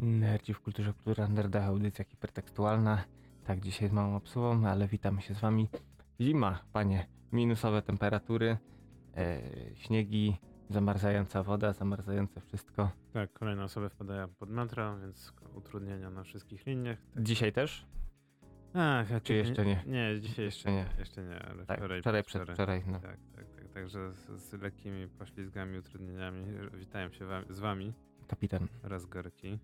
Nerdzi w kulturze, kultura nerda, audycja hipertekstualna. Tak, dzisiaj z małą obsługą, ale witamy się z wami. Zima, panie, minusowe temperatury, e, śniegi, zamarzająca woda, zamarzające wszystko. Tak, kolejne osoby wpadają pod metro, więc utrudnienia na wszystkich liniach. Tak. Dzisiaj też? Ach, Czy jeszcze nie? Nie, dzisiaj Jeszcze nie. Jeszcze nie, ale Tak, wczoraj, wczoraj, przedwczoraj, no. Tak, tak, tak. Także z, z lekkimi poślizgami, utrudnieniami witają się wam, z wami Kapitan. oraz Gorki.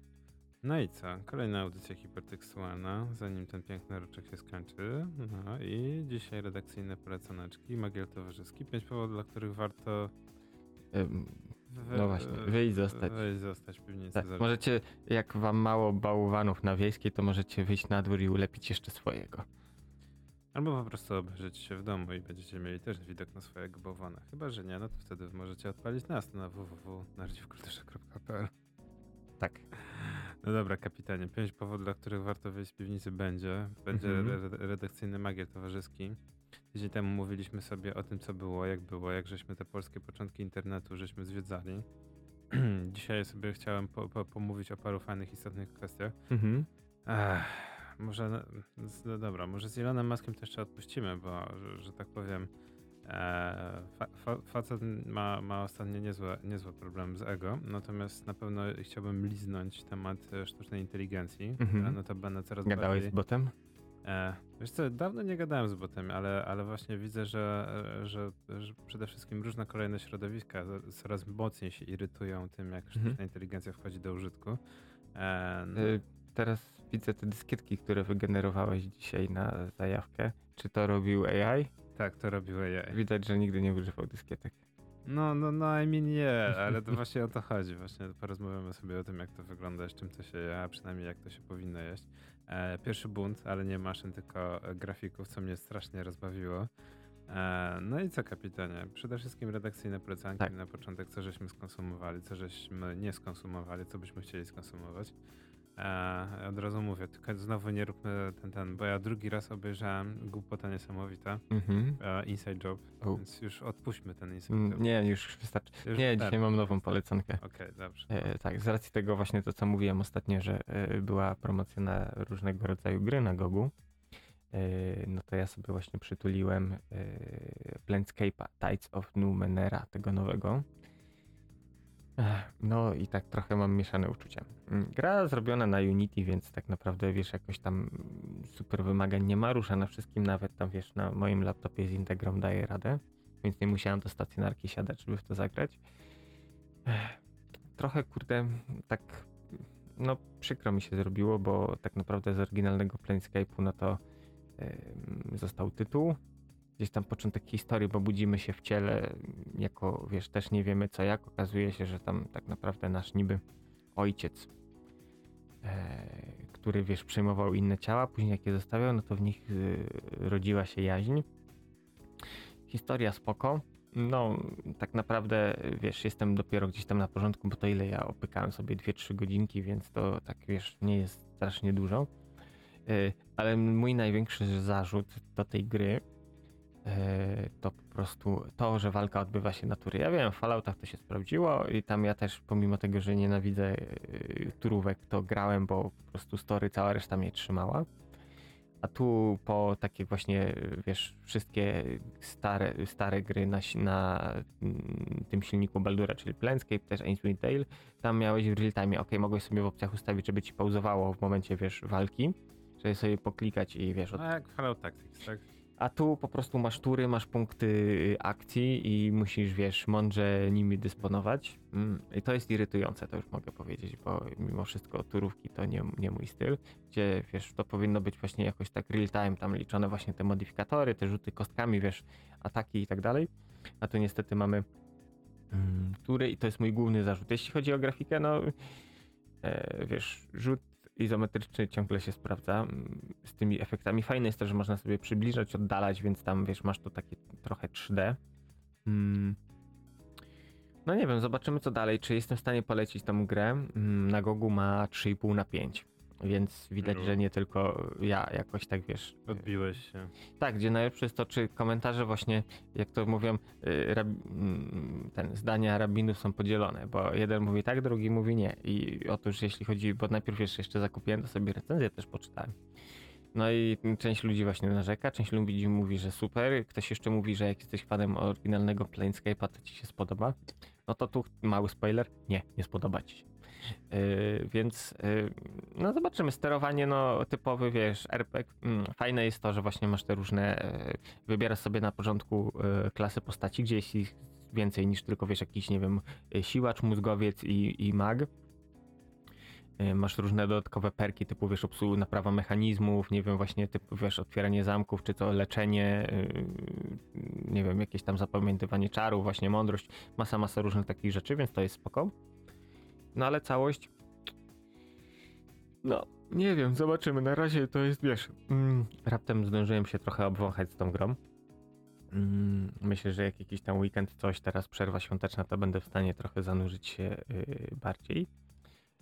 No i co? Kolejna audycja hipertekstualna, zanim ten piękny roczek się skończy. No i dzisiaj redakcyjne poleconeczki, Magiel Towarzyski. Pięć powodów, dla których warto Ym, wy- No właśnie, wyjść, zostać. Wyjść, zostać w piwnicy. tak, możecie, jak wam mało bałwanów na wiejskiej, to możecie wyjść na dwór i ulepić jeszcze swojego. Albo po prostu obejrzeć się w domu i będziecie mieli też widok na swojego bałwana. Chyba, że nie, no to wtedy możecie odpalić nas na www.nardziwkulturze.pl Tak. No dobra, kapitanie. Pięć powodów, dla których warto wyjść z piwnicy będzie. Będzie Mhm. re- redakcyjny magier towarzyski. Tydzień temu mówiliśmy sobie o tym, co było, jak było, jak żeśmy te polskie początki internetu żeśmy zwiedzali. Dzisiaj sobie chciałem po, po, pomówić o paru fajnych, istotnych kwestiach. Mhm. Może, no dobra, może z Elonem Muskiem to jeszcze odpuścimy, bo, że, że tak powiem, fa, fa, facet ma, ma ostatnio niezłe, niezłe problemy z ego, natomiast na pewno chciałbym liznąć temat e, sztucznej inteligencji, Mhm. która notabene coraz Gadałeś bardziej... z botem? E, wiesz co, dawno nie gadałem z botem, ale, ale właśnie widzę, że, że, że przede wszystkim różne kolejne środowiska coraz mocniej się irytują tym, jak sztuczna Mhm. inteligencja wchodzi do użytku. E, no, Y, Teraz widzę te dyskietki, które wygenerowałeś dzisiaj na zajawkę. Czy to robił AI? Tak, to robił AI. Widać, że nigdy nie używał dyskietek. No, no, no, I mean nie, ale to właśnie o to chodzi. Właśnie porozmawiamy sobie o tym, jak to wygląda, z czym to się je, a przynajmniej jak to się powinno jeść. E, pierwszy bunt, ale nie maszyn, tylko grafików, co mnie strasznie rozbawiło. E, no i co, kapitanie? Przede wszystkim redakcyjne polecanki Tak. na początek, co żeśmy skonsumowali, co żeśmy nie skonsumowali, co byśmy chcieli skonsumować. E, od razu mówię, tylko znowu nie róbmy ten, ten, bo ja drugi raz obejrzałem głupota niesamowita, Mhm. e, Inside Job, więc już odpuśćmy ten Inside Mm, Job. Nie, już wystarczy. Już Nie, wystarczy. dzisiaj mam nową poleconkę. Okej, dobrze. E, tak, z racji tego właśnie to, co mówiłem ostatnio, że e, była promocja na różnego rodzaju gry na Gogu, e, no to ja sobie właśnie przytuliłem e, Planescape'a Tides of Numenera, tego nowego. No i tak trochę mam mieszane uczucia. Mm, Gra zrobiona na Unity, więc tak naprawdę wiesz, jakoś tam super wymagań nie ma, rusza na wszystkim, nawet tam wiesz, na moim laptopie z Integrą daje radę, więc nie musiałem do stacjonarki siadać, żeby w to zagrać. Trochę kurde, tak no przykro mi się zrobiło, bo tak naprawdę z oryginalnego Planescape'u no to em, został tytuł, gdzieś tam początek historii, bo budzimy się w ciele, jako wiesz, też nie wiemy co jak, okazuje się, że tam tak naprawdę nasz niby ojciec, e, który wiesz, przejmował inne ciała, później jak je zostawiał, no to w nich y, rodziła się jaźń. Historia spoko. No, tak naprawdę, wiesz, jestem dopiero gdzieś tam na porządku, bo to ile ja opykałem sobie 2-3 godzinki, więc to tak, wiesz, nie jest strasznie dużo. E, Ale mój największy zarzut do tej gry e, to po prostu to, że walka odbywa się natury. Ja wiem, w Falloutach to się sprawdziło i tam ja też, pomimo tego, że nienawidzę e, turówek, to grałem, bo po prostu story, cała reszta mnie trzymała. A tu po takie właśnie, wiesz, wszystkie stare, stare gry na, na mm, tym silniku Baldura, czyli Planescape, też Ainswind Dale, tam miałeś w real time, ok, mogłeś sobie w opcjach ustawić, żeby ci pauzowało w momencie, wiesz, walki, żeby sobie poklikać i wiesz, od... No jak Fallout Tactics, tak? A tu po prostu masz tury, masz punkty y, akcji i musisz, wiesz, mądrze nimi dysponować. Mm, I to jest irytujące, to już mogę powiedzieć, bo mimo wszystko turówki to nie, nie mój styl, gdzie, wiesz, to powinno być właśnie jakoś tak real time, tam liczone właśnie te modyfikatory, te rzuty kostkami, wiesz, ataki i tak dalej. A tu niestety mamy mm, tury i to jest mój główny zarzut. Jeśli chodzi o grafikę, no e, wiesz, rzut izometryczny ciągle się sprawdza mm, z tymi efektami. Fajne jest to, że można sobie przybliżać, oddalać, więc tam wiesz, masz to takie trochę 3D. Mm. No nie wiem, zobaczymy co dalej. Czy jestem w stanie polecić tą grę? Mm, Na Gogu ma 3,5 na 5. Więc widać, No. że nie tylko ja jakoś tak wiesz. Odbiłeś się. Tak, gdzie najlepsze jest to, czy komentarze właśnie, jak to mówią, y, rab, mm, ten, zdania rabinów są podzielone, bo jeden mówi tak, drugi mówi nie. I otóż jeśli chodzi, bo najpierw jeszcze, jeszcze zakupiłem, to sobie recenzję też poczytałem. No i część ludzi właśnie narzeka, część ludzi mówi, że super, ktoś jeszcze mówi, że jak jesteś fanem oryginalnego Planescape'a, to ci się spodoba. No to tu mały spoiler, nie, nie spodoba ci się. Yy, więc yy, no zobaczymy, sterowanie no typowy, wiesz, RPG. Mm, fajne jest to, że właśnie masz te różne, yy, wybierasz sobie na początku yy, klasy postaci, gdzie jest ich więcej niż tylko, wiesz, jakiś, nie wiem, siłacz, mózgowiec i, i mag. Yy, Masz różne dodatkowe perki typu, wiesz, obsługi naprawa mechanizmów, nie wiem, właśnie typu, wiesz, otwieranie zamków, czy to leczenie, nie wiem, jakieś tam zapamiętywanie czarów, właśnie mądrość, masa, masa różnych takich rzeczy, więc to jest spoko. No ale całość. No, nie wiem, zobaczymy. Na razie to jest, wiesz, mm, raptem zdążyłem się trochę obwąchać z tą grą. Mm, myślę, że jak jakiś tam weekend, coś teraz, przerwa świąteczna, to będę w stanie trochę zanurzyć się yy, bardziej.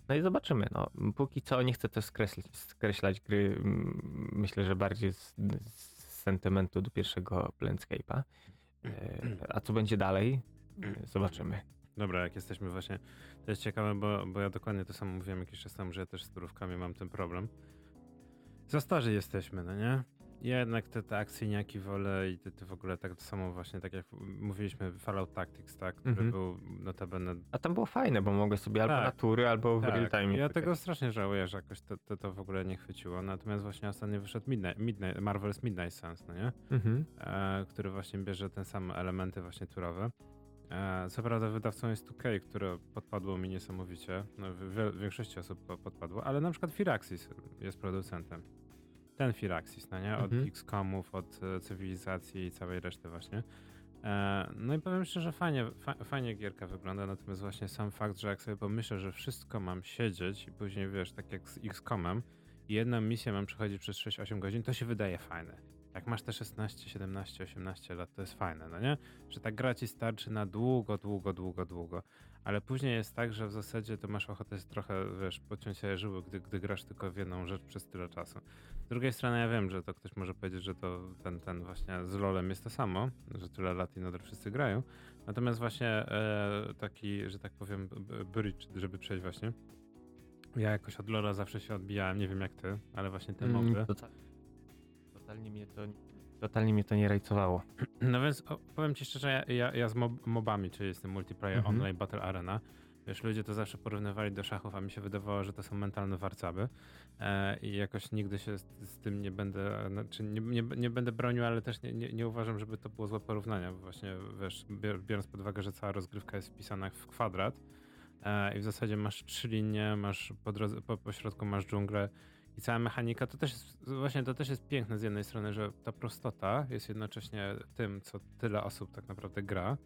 No i zobaczymy. No, póki co nie chcę też skreślać, skreślać gry. mm, Myślę, że bardziej z, z sentymentu do pierwszego Planescape'a. Yy, a co będzie dalej? Yy, Zobaczymy. Dobra, jak jesteśmy właśnie. To jest ciekawe, bo, bo ja dokładnie to samo mówiłem jakiś czas temu, że ja też z turówkami mam ten problem. Za starzy jesteśmy, no nie? Ja jednak te, te akcyjniaki wolę i te, te w ogóle tak samo właśnie, tak jak mówiliśmy, Fallout Tactics, tak? Który Mhm. był notabene A tam było fajne, bo mogę sobie albo Tak. na tury, albo w real Tak, time. ja tego strasznie żałuję, że jakoś to, to, to w ogóle nie chwyciło. Natomiast właśnie ostatnio wyszedł Midnight, Midnight, Marvel's Midnight Suns, no nie? Mhm. E, który właśnie bierze te same elementy właśnie turowe. E, co prawda wydawcą jest 2K, które podpadło mi niesamowicie. No, w, większości osób po- podpadło, ale na przykład Firaxis jest producentem. Ten Firaxis, no nie? Od Mhm. XCOMów, od e, cywilizacji i całej reszty właśnie. E, no i powiem szczerze, fajnie, fa, fajnie gierka wygląda, natomiast właśnie sam fakt, że jak sobie pomyślę, że wszystko mam siedzieć i później wiesz, tak jak z XCOMem i jedną misję mam przechodzić przez 6-8 godzin, to się wydaje fajne. Jak masz te 16, 17, 18 lat, to jest fajne, no nie? Że ta gra ci starczy na długo, długo, długo, długo. Ale później jest tak, że w zasadzie to masz ochotę trochę, wiesz, podciąć sobie żyły, gdy, gdy grasz tylko w jedną rzecz przez tyle czasu. Z drugiej strony ja wiem, że to ktoś może powiedzieć, że to ten, ten właśnie z LoLem jest to samo, że tyle lat i nadal wszyscy grają. Natomiast właśnie e, taki, że tak powiem, bridge, żeby przejść właśnie. Ja jakoś od LoLa zawsze się odbijałem, nie wiem jak ty, ale właśnie te Mm, moby. Total- Totalnie mnie to, totalnie mnie to nie rajcowało. No więc powiem ci szczerze, ja, ja, ja z mob, mobami, czyli z tym multiplayer Mhm. online battle arena, wiesz, ludzie to zawsze porównywali do szachów, a mi się wydawało, że to są mentalne warcaby e, i jakoś nigdy się z, z tym nie będę, znaczy nie, nie, nie będę bronił, ale też nie, nie, nie uważam, żeby to było złe porównanie, bo właśnie, wiesz, bior- biorąc pod uwagę, że cała rozgrywka jest wpisana w kwadrat e, i w zasadzie masz trzy linie, masz po, drodze, po, po środku masz dżunglę, i cała mechanika, to też jest, właśnie to też jest piękne z jednej strony, że ta prostota jest jednocześnie tym, co tyle osób tak naprawdę gra.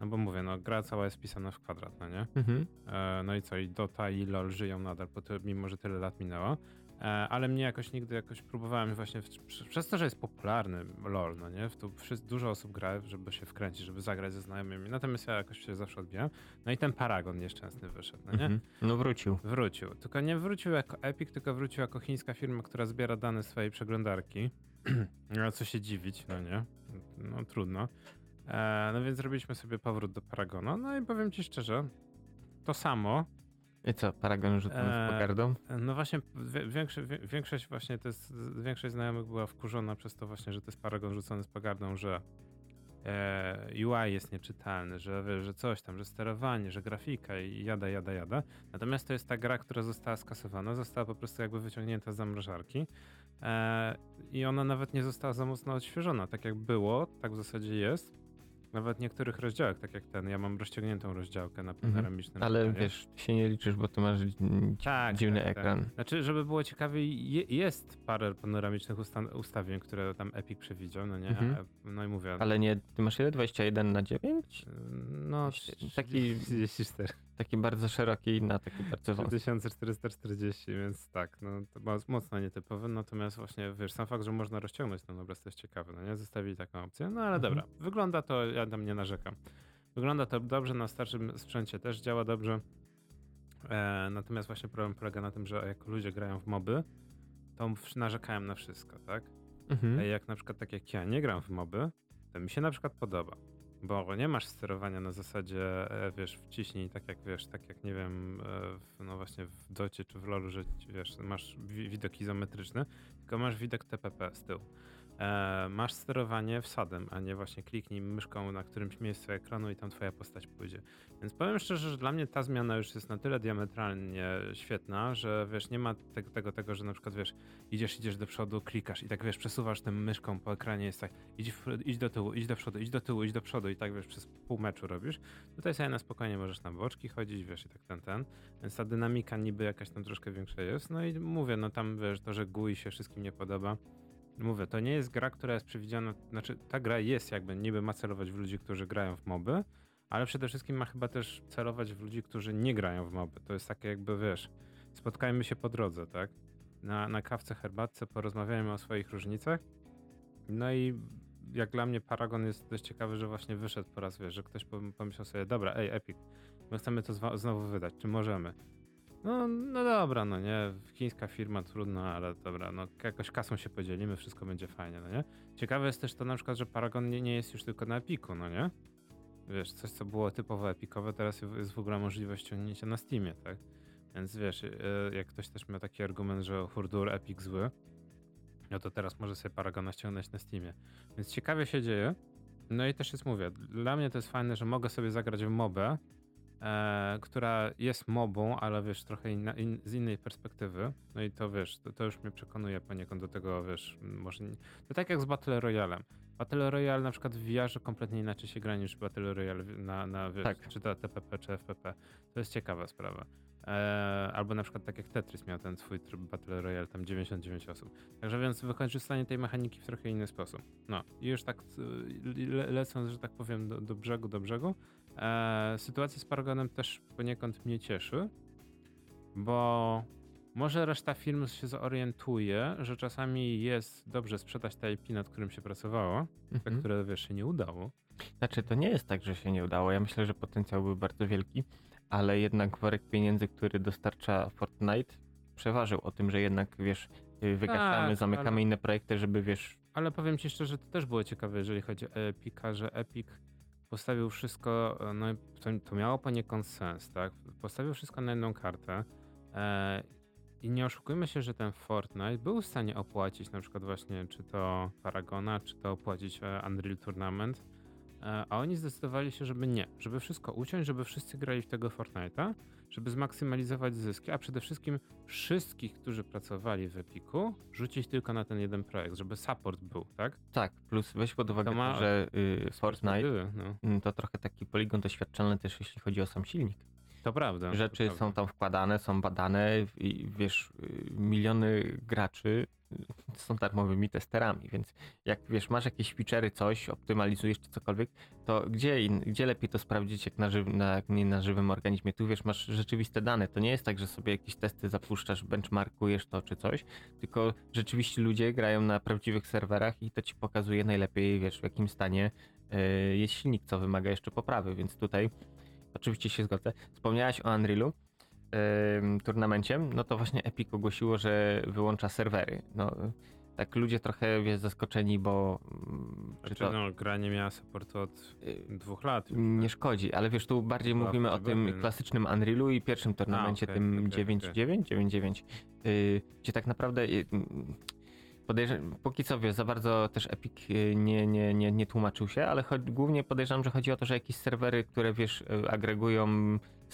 No bo mówię, no gra cała jest pisana w kwadrat, no nie? Mhm. E, no i co, i Dota i LoL żyją nadal, po ty, mimo że tyle lat minęło. E, ale mnie jakoś nigdy jakoś próbowałem właśnie, w, przez to, że jest popularny LoL, no nie? W wszyscy, dużo osób gra, żeby się wkręcić, żeby zagrać ze znajomymi. Natomiast ja jakoś się zawsze odbijałem. No i ten Paragon nieszczęsny wyszedł, no nie? Mhm. No wrócił. Wrócił. Tylko nie wrócił jako Epic, tylko wrócił jako chińska firma, która zbiera dane swojej przeglądarki. no co się dziwić, no nie? No trudno. E, no więc zrobiliśmy sobie powrót do Paragona. No i powiem ci szczerze, to samo. I co, Paragon rzucony z Eee, pogardą? E, No właśnie, większość, większość właśnie to jest, większość znajomych była wkurzona przez to właśnie, że to jest Paragon rzucony z pogardą, że e, UI jest nieczytelny, że, że coś tam, że sterowanie, że grafika i jada, jada, jada. Natomiast to jest ta gra, która została skasowana, została po prostu jakby wyciągnięta z zamrażarki e, i ona nawet nie została za mocno odświeżona. Tak jak było, tak w zasadzie jest. Nawet w niektórych rozdziałach, tak jak ten, ja mam rozciągniętą rozdziałkę na panoramicznym Ale ekranie. wiesz, ty się nie liczysz, bo ty masz Tak, dziwny tak, tak. ekran. Znaczy, żeby było ciekawiej, je, jest parę panoramicznych usta- ustawień, które tam Epic przewidział, no nie? Mhm. A- No i mówię. Ale nie, ty masz ile? 21 na 9? No, Taki- 34. Taki bardzo szeroki na taki bardzo wąski. 3440, więc tak, no to mocno nietypowe, natomiast właśnie, wiesz, sam fakt, że można rozciągnąć ten obraz, to jest ciekawe, no nie? Zostawili taką opcję, no ale Mhm. dobra, wygląda to, ja tam nie narzekam. Wygląda to dobrze, na starszym sprzęcie też działa dobrze. E, natomiast właśnie problem polega na tym, że jak ludzie grają w moby, to narzekają na wszystko, tak? Mhm. Jak na przykład tak jak ja nie gram w moby, to mi się na przykład podoba. Bo nie masz sterowania na zasadzie, e, wiesz, wciśnij tak jak wiesz, tak jak nie wiem, e, w, no właśnie w docie czy w lolu, że wiesz, masz widok izometryczny, tylko masz widok TPP z tyłu e, masz sterowanie wsadem, a nie właśnie kliknij myszką na którymś miejscu ekranu i tam twoja postać pójdzie. Więc powiem szczerze, że dla mnie ta zmiana już jest na tyle diametralnie świetna, że wiesz, nie ma tego, tego, tego że na przykład wiesz, idziesz, idziesz do przodu, klikasz i tak wiesz, przesuwasz tym myszką po ekranie, jest tak, idź, idź do tyłu, idź do przodu, idź do tyłu, idź do przodu i tak wiesz, przez pół meczu robisz. Tutaj sobie na spokojnie możesz na boczki chodzić, wiesz, i tak ten, ten. Więc ta dynamika niby jakaś tam troszkę większa jest. No i mówię, no tam wiesz, to, że GUI się wszystkim nie podoba, Mówię, to nie jest gra, która jest przewidziana, znaczy ta gra jest jakby, niby ma celować w ludzi, którzy grają w moby, ale przede wszystkim ma chyba też celować w ludzi, którzy nie grają w moby. To jest takie jakby, wiesz, spotkajmy się po drodze, tak? Na, na kawce, herbatce, porozmawiajmy o swoich różnicach. No i jak dla mnie Paragon jest dość ciekawy, że właśnie wyszedł po raz, wiesz, że ktoś pomyślał sobie, dobra, ej, Epic, my chcemy to znowu wydać, czy możemy? No, no dobra, no nie, chińska firma trudno, ale dobra, no jakoś kasą się podzielimy, wszystko będzie fajnie, no nie? Ciekawe jest też to na przykład, że Paragon nie, nie jest już tylko na Epiku, no nie? Wiesz, coś co było typowo epikowe, teraz jest w ogóle możliwość ściągnięcia na Steamie, tak? Więc wiesz, e, jak ktoś też miał taki argument, że hurdur Epic zły, no to teraz może sobie Paragona ściągnąć na Steamie. Więc ciekawie się dzieje. No i też jest, mówię, dla mnie to jest fajne, że mogę sobie zagrać w mobę, e, która jest mobą, ale wiesz, trochę inna, in, z innej perspektywy. No i to wiesz, to, to, już mnie przekonuje poniekąd do tego, wiesz, może. Nie, to tak jak z Battle Royalem. Battle Royale na przykład w VR kompletnie inaczej się gra niż Battle Royale na, na wiesz, tak. czy to TPP, czy FPP. To jest ciekawa sprawa. E, albo na przykład tak jak Tetris miał ten swój tryb Battle Royale, tam 99 osób. Także więc wykorzystanie tej mechaniki w trochę inny sposób. No i już tak le, lecąc, że tak powiem, do, do brzegu, do brzegu, E, sytuacja z Paragonem też poniekąd mnie cieszy, bo może reszta firm się zorientuje, że czasami jest dobrze sprzedać te IP, nad którym się pracowało, mhm. które wiesz, się nie udało. Znaczy, to nie jest tak, że się nie udało. Ja myślę, że potencjał był bardzo wielki, ale jednak worek pieniędzy, który dostarcza Fortnite, przeważył o tym, że jednak wiesz, y, wygaszamy, tak, zamykamy ale... inne projekty, żeby wiesz. Ale powiem ci szczerze, to też było ciekawe, jeżeli chodzi o Epica, że Epic postawił wszystko, e, no to, to miało poniekąd sens, tak? Postawił wszystko na jedną kartę e, i nie oszukujmy się, że ten Fortnite był w stanie opłacić na przykład właśnie czy to Paragona, czy to opłacić e, Unreal Tournament, e, a oni zdecydowali się, żeby nie, żeby wszystko uciąć, żeby wszyscy grali w tego Fortnite'a, żeby zmaksymalizować zyski, a przede wszystkim wszystkich, którzy pracowali w Epiku, rzucić tylko na ten jeden projekt, żeby support był, tak? Tak, plus weź pod uwagę, ma, to, że y, Fortnite no. To trochę taki poligon doświadczalny też, jeśli chodzi o sam silnik. To prawda. Rzeczy to prawda. są tam wkładane, są badane i wiesz, y, miliony graczy są darmowymi testerami, więc jak wiesz, masz jakieś feature'y, coś, optymalizujesz czy cokolwiek, to gdzie, gdzie lepiej to sprawdzić jak na, żyw, na, nie na żywym organizmie? Tu wiesz, masz rzeczywiste dane. To nie jest tak, że sobie jakieś testy zapuszczasz, benchmarkujesz to czy coś, tylko rzeczywiście ludzie grają na prawdziwych serwerach i to ci pokazuje najlepiej, wiesz, w jakim stanie yy, jest silnik, co wymaga jeszcze poprawy, więc tutaj oczywiście się zgodzę. Wspomniałaś o Unrealu turnamencie, no to właśnie Epic ogłosiło, że wyłącza serwery. No, tak ludzie trochę wiesz, zaskoczeni, bo. Mm, czy to, no, gra nie miała supportu od y, dwóch lat. Już, nie tak? szkodzi, ale wiesz, tu bardziej mówimy o tym no. klasycznym Unrealu i pierwszym turnamencie, A, okay, tym okay, 9.9, okay. 9.9, yy, gdzie tak naprawdę. Yy, podejrzewam, póki co wiesz, za bardzo też Epic y, nie, nie, nie, nie tłumaczył się, ale głównie podejrzewam, że chodzi o to, że jakieś serwery, które wiesz, y, agregują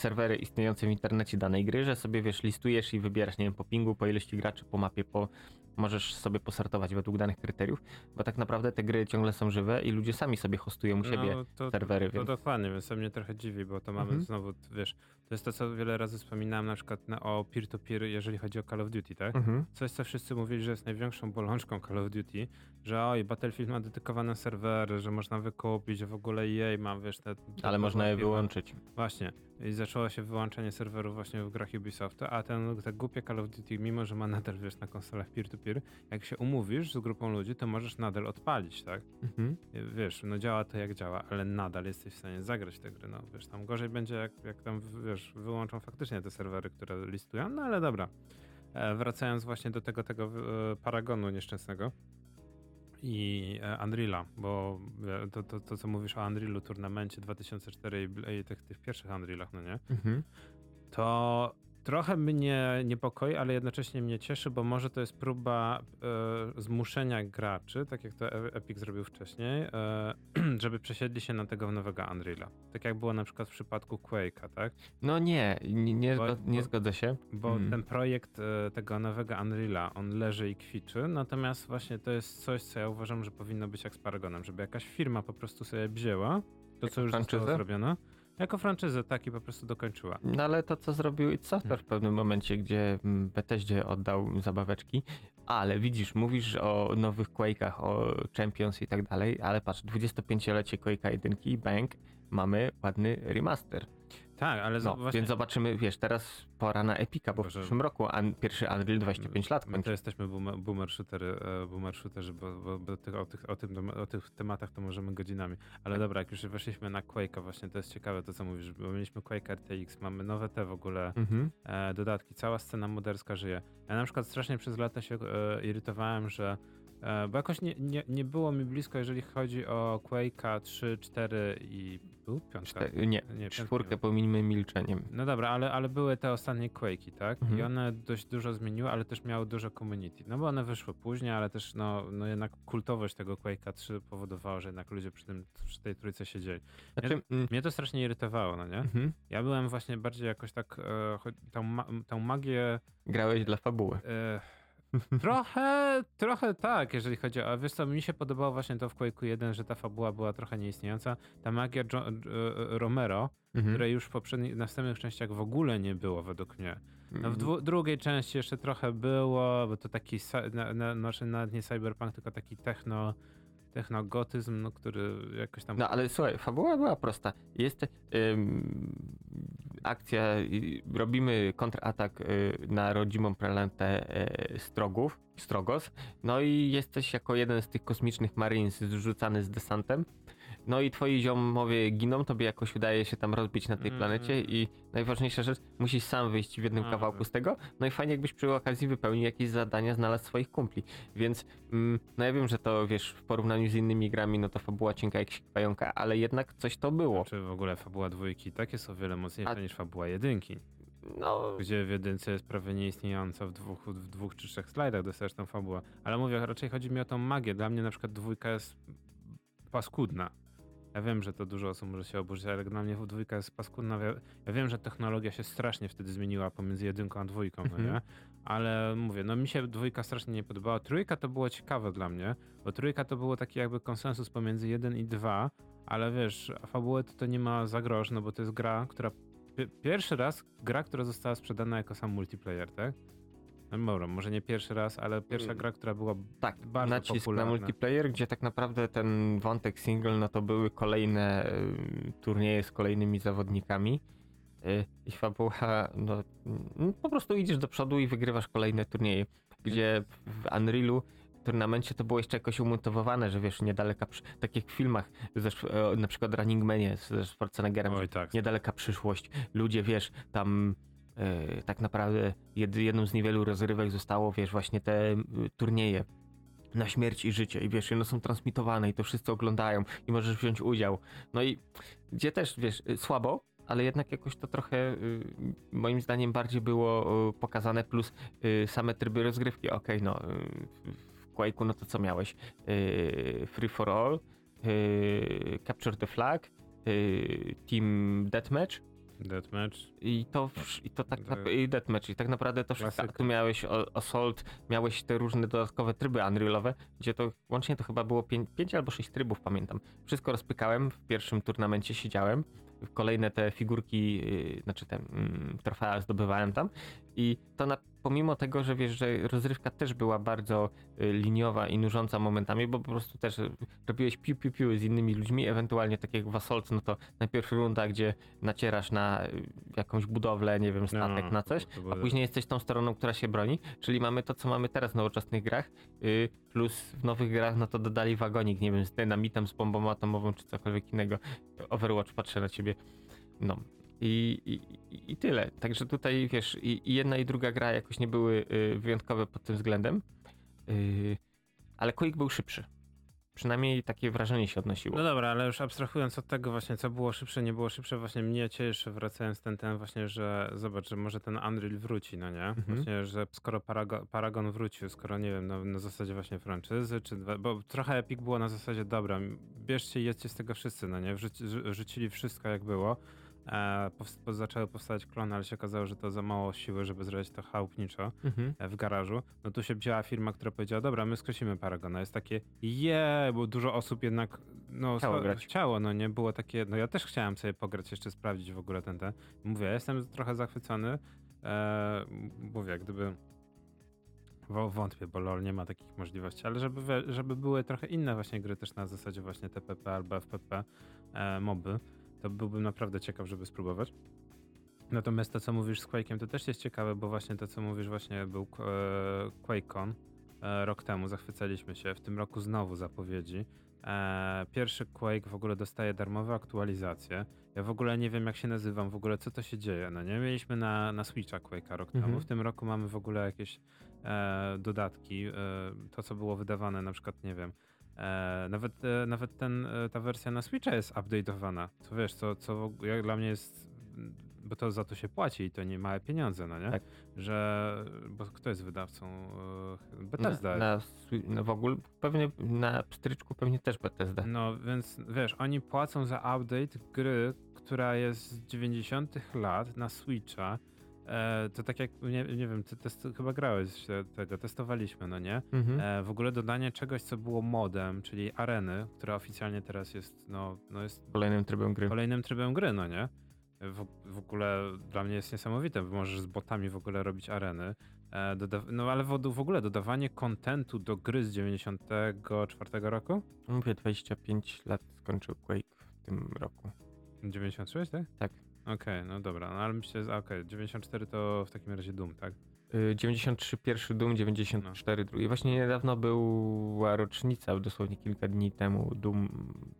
serwery istniejące w internecie danej gry, że sobie wiesz, listujesz i wybierasz, nie wiem, po pingu, po ilości graczy, po mapie, po możesz sobie posortować według danych kryteriów, bo tak naprawdę te gry ciągle są żywe i ludzie sami sobie hostują u siebie no, to, serwery. To, to więc... dokładnie, więc to mnie trochę dziwi, bo to mamy mhm. znowu, wiesz, to jest to, co wiele razy wspominałem na przykład na, o peer-to-peer, jeżeli chodzi o Call of Duty, tak? Mhm. Coś, co wszyscy mówili, że jest największą bolączką Call of Duty, że oj, Battlefield ma dedykowane serwery, że można wykupić, że w ogóle jej ma, wiesz, te... Ale można je wyłączyć. Właśnie. I zaczęło się wyłączanie serwerów właśnie w grach Ubisoftu, a ten tak głupie Call of Duty, mimo że ma nadal, wiesz, na konsolach peer-to-peer, jak się umówisz z grupą ludzi, to możesz nadal odpalić, tak? Mhm. Wiesz, no działa to jak działa, ale nadal jesteś w stanie zagrać te gry, no wiesz, tam gorzej będzie jak, jak tam, wiesz, wyłączą faktycznie te serwery, które listują, no ale dobra. E, wracając właśnie do tego, tego e, Paragonu nieszczęsnego i e, Unreala, bo e, to, to, to, co mówisz o Unrealu, turnamencie 2004 i, i tych, tych pierwszych Unrealach, no nie? Mhm. to trochę mnie niepokoi, ale jednocześnie mnie cieszy, bo może to jest próba e, zmuszenia graczy, tak jak to E- Epic zrobił wcześniej, e, żeby przesiedli się na tego nowego Unreala. Tak jak było na przykład w przypadku Quake'a, tak? No nie, nie, nie, Bo- nie zgodzę się. Bo Mm. ten projekt e, tego nowego Unreala, on leży i kwiczy, natomiast właśnie to jest coś, co ja uważam, że powinno być jak z Paragonem, żeby jakaś firma po prostu sobie wzięła to, co już franczyzę? zostało zrobione, jako franczyzę, tak i po prostu dokończyła. No ale to, co zrobił id Software w pewnym momencie, gdzie mm, Bethesdzie oddał zabaweczki, ale widzisz, mówisz o nowych Quake'ach, o Champions i tak dalej, ale patrz, 25-lecie Quake'a 1 i bang, mamy ładny remaster. Tak, ale No, właśnie... więc zobaczymy, wiesz, teraz pora na Epica, bo w Boże. przyszłym roku un, pierwszy Unreal 25 lat My kończy. to jesteśmy boomer, boomer, shootery, e, boomer shooterzy, bo, bo, bo tych, o, tych, o, tym, o tych tematach to możemy godzinami. Ale dobra, jak już weszliśmy na Quake'a, właśnie to jest ciekawe to, co mówisz, bo mieliśmy Quake RTX, mamy nowe te w ogóle Mhm. e, dodatki, cała scena moderska żyje. Ja na przykład strasznie przez lata się e, irytowałem, że bo jakoś nie, nie, nie było mi blisko, jeżeli chodzi o Quake'a 3, 4 i był piątka? Czte- nie, piątka czwórkę nie pominimy milczeniem. no dobra, ale, ale były te ostatnie Quake'i, tak? I Mhm. one dość dużo zmieniły, ale też miały dużo community. No bo one wyszły później, ale też no, no jednak kultowość tego Quake'a 3 powodowała, że jednak ludzie przy, tym, przy tej trójce siedzieli. Znaczy, mm, Mnie to strasznie irytowało, no nie? mhm. Ja byłem właśnie bardziej jakoś tak, e, tą, tą magię grałeś dla fabuły. e, trochę, trochę tak, jeżeli chodzi o, wiesz co, mi się podobało właśnie to w Quake'u 1, że ta fabuła była trochę nieistniejąca. Ta magia jo, e, Romero, Mhm. której już w poprzednich, następnych częściach w ogóle nie było według mnie. No w Mhm. dwu, drugiej części jeszcze trochę było, bo to taki, na, na, znaczy nawet nie cyberpunk, tylko taki techno, technogotyzm, no, który jakoś tam... No ale słuchaj, fabuła była prosta. Jest ym, akcja, robimy kontratak y, na rodzimą planetę y, Strogów, Strogos, no i jesteś jako jeden z tych kosmicznych marines zrzucany z desantem. No i twoi ziomowie giną, tobie jakoś udaje się tam rozbić na tej Mhm. planecie i najważniejsza rzecz, musisz sam wyjść w jednym kawałku z tego, no i fajnie jakbyś przy okazji wypełnił jakieś zadania, znalazł swoich kumpli. Więc mm, no ja wiem, że to wiesz, w porównaniu z innymi grami, no to fabuła cienka jak pająka, ale jednak coś to było. Czy w ogóle fabuła dwójki tak jest o wiele mocniejsza A- niż fabuła jedynki, No, gdzie w jedynce jest prawie nieistniejąca w dwóch, w dwóch czy trzech slajdach dostajesz tą fabułę. Ale mówię, raczej chodzi mi o tą magię. Dla mnie na przykład dwójka jest paskudna. Ja wiem, że to dużo osób może się oburzyć, ale dla mnie dwójka jest paskudna. Ja, wiem, że technologia się strasznie wtedy zmieniła pomiędzy jedynką a dwójką, no Mhm. nie? Ale mówię, no mi się dwójka strasznie nie podobała. Trójka to było ciekawe dla mnie, bo trójka to było taki jakby konsensus pomiędzy jeden i dwa, ale wiesz, a fabuły to, to nie ma za grosz, no bo to jest gra, która... pi- Pierwszy raz gra, która została sprzedana jako sam multiplayer, tak? Dobra, może nie pierwszy raz, ale pierwsza Mm. gra, która była tak, bardzo nacisk popularna. na multiplayer, gdzie tak naprawdę ten wątek single, no to były kolejne y, turnieje z kolejnymi zawodnikami. Y, I fabuła, no mm, po prostu idziesz do przodu i wygrywasz kolejne turnieje, gdzie w Unrealu w turnamencie to było jeszcze jakoś umotywowane, że wiesz, niedaleka, przy, tak jak w filmach, ze, na przykład Running Manie ze Schwarzeneggerem, Oj tak. niedaleka przyszłość. Ludzie, wiesz, tam tak naprawdę jed, jedną z niewielu rozrywek zostało, wiesz, właśnie te y, turnieje na śmierć i życie i wiesz, one są transmitowane i to wszyscy oglądają i możesz wziąć udział. No i gdzie też, wiesz, y, słabo, ale jednak jakoś to trochę y, moim zdaniem bardziej było pokazane, plus same tryby rozgrywki. Okej, no y, w Quake'u no to co miałeś? Free for all, capture the flag, team deathmatch Deathmatch. i to, i to tak nap- i deathmatch i tak naprawdę to wszystko, tu miałeś assault, miałeś te różne dodatkowe tryby unrealowe, gdzie to łącznie to chyba było 5 albo 6 trybów, pamiętam. Wszystko rozpykałem, w pierwszym turnamencie siedziałem, kolejne te figurki, yy, znaczy te mm, trofea zdobywałem tam i to na pomimo tego, że wiesz, że rozrywka też była bardzo y, liniowa i nużąca momentami, bo po prostu też y, robiłeś piu piu piu z innymi ludźmi, ewentualnie tak jak w Assault, no to najpierw runda, gdzie nacierasz na y, jakąś budowlę, nie wiem, statek, No, na coś, a później jesteś tą stroną, która się broni, czyli mamy to, co mamy teraz w nowoczesnych grach, plus w nowych grach, no to dodali wagonik, nie wiem, z dynamitem, z bombą atomową, czy cokolwiek innego. Overwatch patrzę na ciebie, no. I, i, I tyle. Także tutaj wiesz, i, i jedna i druga gra jakoś nie były y, wyjątkowe pod tym względem. Y, ale Quake był szybszy. Przynajmniej takie wrażenie się odnosiło. No dobra, ale już abstrahując od tego właśnie, co było szybsze, nie było szybsze, właśnie mnie cieszy, wracając ten ten właśnie, że zobacz, że może ten Unreal wróci, no nie? Mhm. Właśnie, że skoro Paragon, Paragon wrócił, skoro nie wiem, no, na zasadzie właśnie franczyzy, czy dwa, bo trochę Epic było na zasadzie, dobra, bierzcie i jedźcie z tego wszyscy, no nie? Wrzuci, rzu- rzucili wszystko jak było. E, powst- po, zaczęły powstawać klony, ale się okazało, że to za mało siły, żeby zrobić to chałupniczo Mhm. e, w garażu, no tu się wzięła firma, która powiedziała, dobra, my skreślimy Paragona. Jest takie, je, bo dużo osób jednak no, Chciało grać. chciało, no nie, było takie, no ja też chciałem sobie pograć, jeszcze sprawdzić w ogóle ten, ten. Mówię, ja jestem trochę zachwycony, e, mówię, jak gdyby wątpię, bo LoL nie ma takich możliwości, ale żeby, żeby były trochę inne właśnie gry też na zasadzie właśnie TPP albo FPP, e, moby, to byłbym naprawdę ciekaw, żeby spróbować. Natomiast to, co mówisz z Quake'em, to też jest ciekawe, bo właśnie to, co mówisz, właśnie był e, QuakeCon e, rok temu, zachwycaliśmy się. W tym roku znowu zapowiedzi. E, pierwszy Quake w ogóle dostaje darmowe aktualizacje. Ja w ogóle nie wiem, jak się nazywam, w ogóle co to się dzieje. No nie, mieliśmy na, na Switcha Quake'a rok Mhm. temu. W tym roku mamy w ogóle jakieś e, dodatki. E, to, co było wydawane, na przykład, nie wiem, nawet, e, nawet ten, e, ta wersja na Switcha jest update'owana. Co wiesz, co, co jak dla mnie jest. Bo to za to się płaci i to nie małe pieniądze, no nie? Tak. Że. Bo kto jest wydawcą? E, Bethesda. Na, na, no w ogóle pewnie na pstryczku pewnie też Bethesda. No więc wiesz, oni płacą za update gry, która jest z 90 lat na Switcha. E, to tak jak, nie, nie wiem, ty test, chyba grałeś tego, testowaliśmy, no nie? Mhm. E, w ogóle dodanie czegoś, co było modem, czyli areny, która oficjalnie teraz jest, no, no jest Kolejnym trybem gry. kolejnym trybem gry, no nie? W, w ogóle dla mnie jest niesamowite, bo możesz z botami w ogóle robić areny. E, no ale w, w ogóle dodawanie kontentu do gry z 94 roku? Mówię, 25 lat skończył Quake w tym roku. 96, tak? Tak. Okej, no dobra, no ale myślę, że okej, 94 to w takim razie Doom, tak? Y, 93 pierwszy Doom, 94 drugi. Właśnie niedawno była rocznica, dosłownie kilka dni temu Doom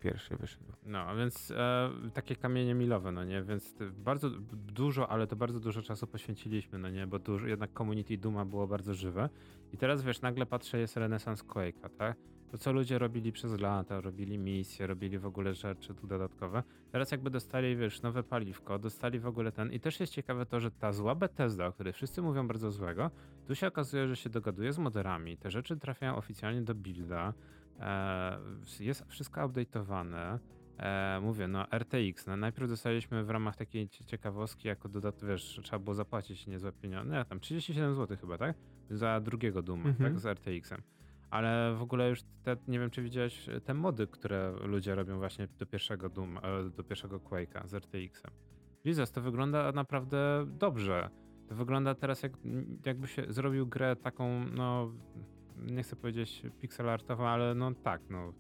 pierwszy wyszedł. No, a więc e, takie kamienie milowe, no nie? Więc ty- bardzo dużo, ale to bardzo dużo czasu poświęciliśmy, no nie? Bo dużo, jednak community Duma było bardzo żywe. I teraz wiesz, nagle patrzę, jest renesans Quake'a, tak? To co ludzie robili przez lata, robili misje, robili w ogóle rzeczy tu dodatkowe. Teraz jakby dostali, wiesz, nowe paliwko, dostali w ogóle ten. I też jest ciekawe to, że ta zła Bethesda, o której wszyscy mówią bardzo złego, tu się okazuje, że się dogaduje z moderami. Te rzeczy trafiają oficjalnie do builda. E, jest wszystko update'owane. E, mówię, no RTX, no najpierw dostaliśmy w ramach takiej cie- ciekawostki jako dodatek, wiesz, trzeba było zapłacić niezłe pieniądze, nie, tam 37 zł chyba, tak? Za drugiego Duma, Mhm. tak, z RTX-em. Ale w ogóle już te, nie wiem, czy widziałeś te mody, które ludzie robią właśnie do pierwszego Doom, e, do pierwszego Quake'a z RTX-em. Jesus, to wygląda naprawdę dobrze. To wygląda teraz jak, jakby się zrobił grę taką, no, nie chcę powiedzieć pixel artową, ale no tak, no.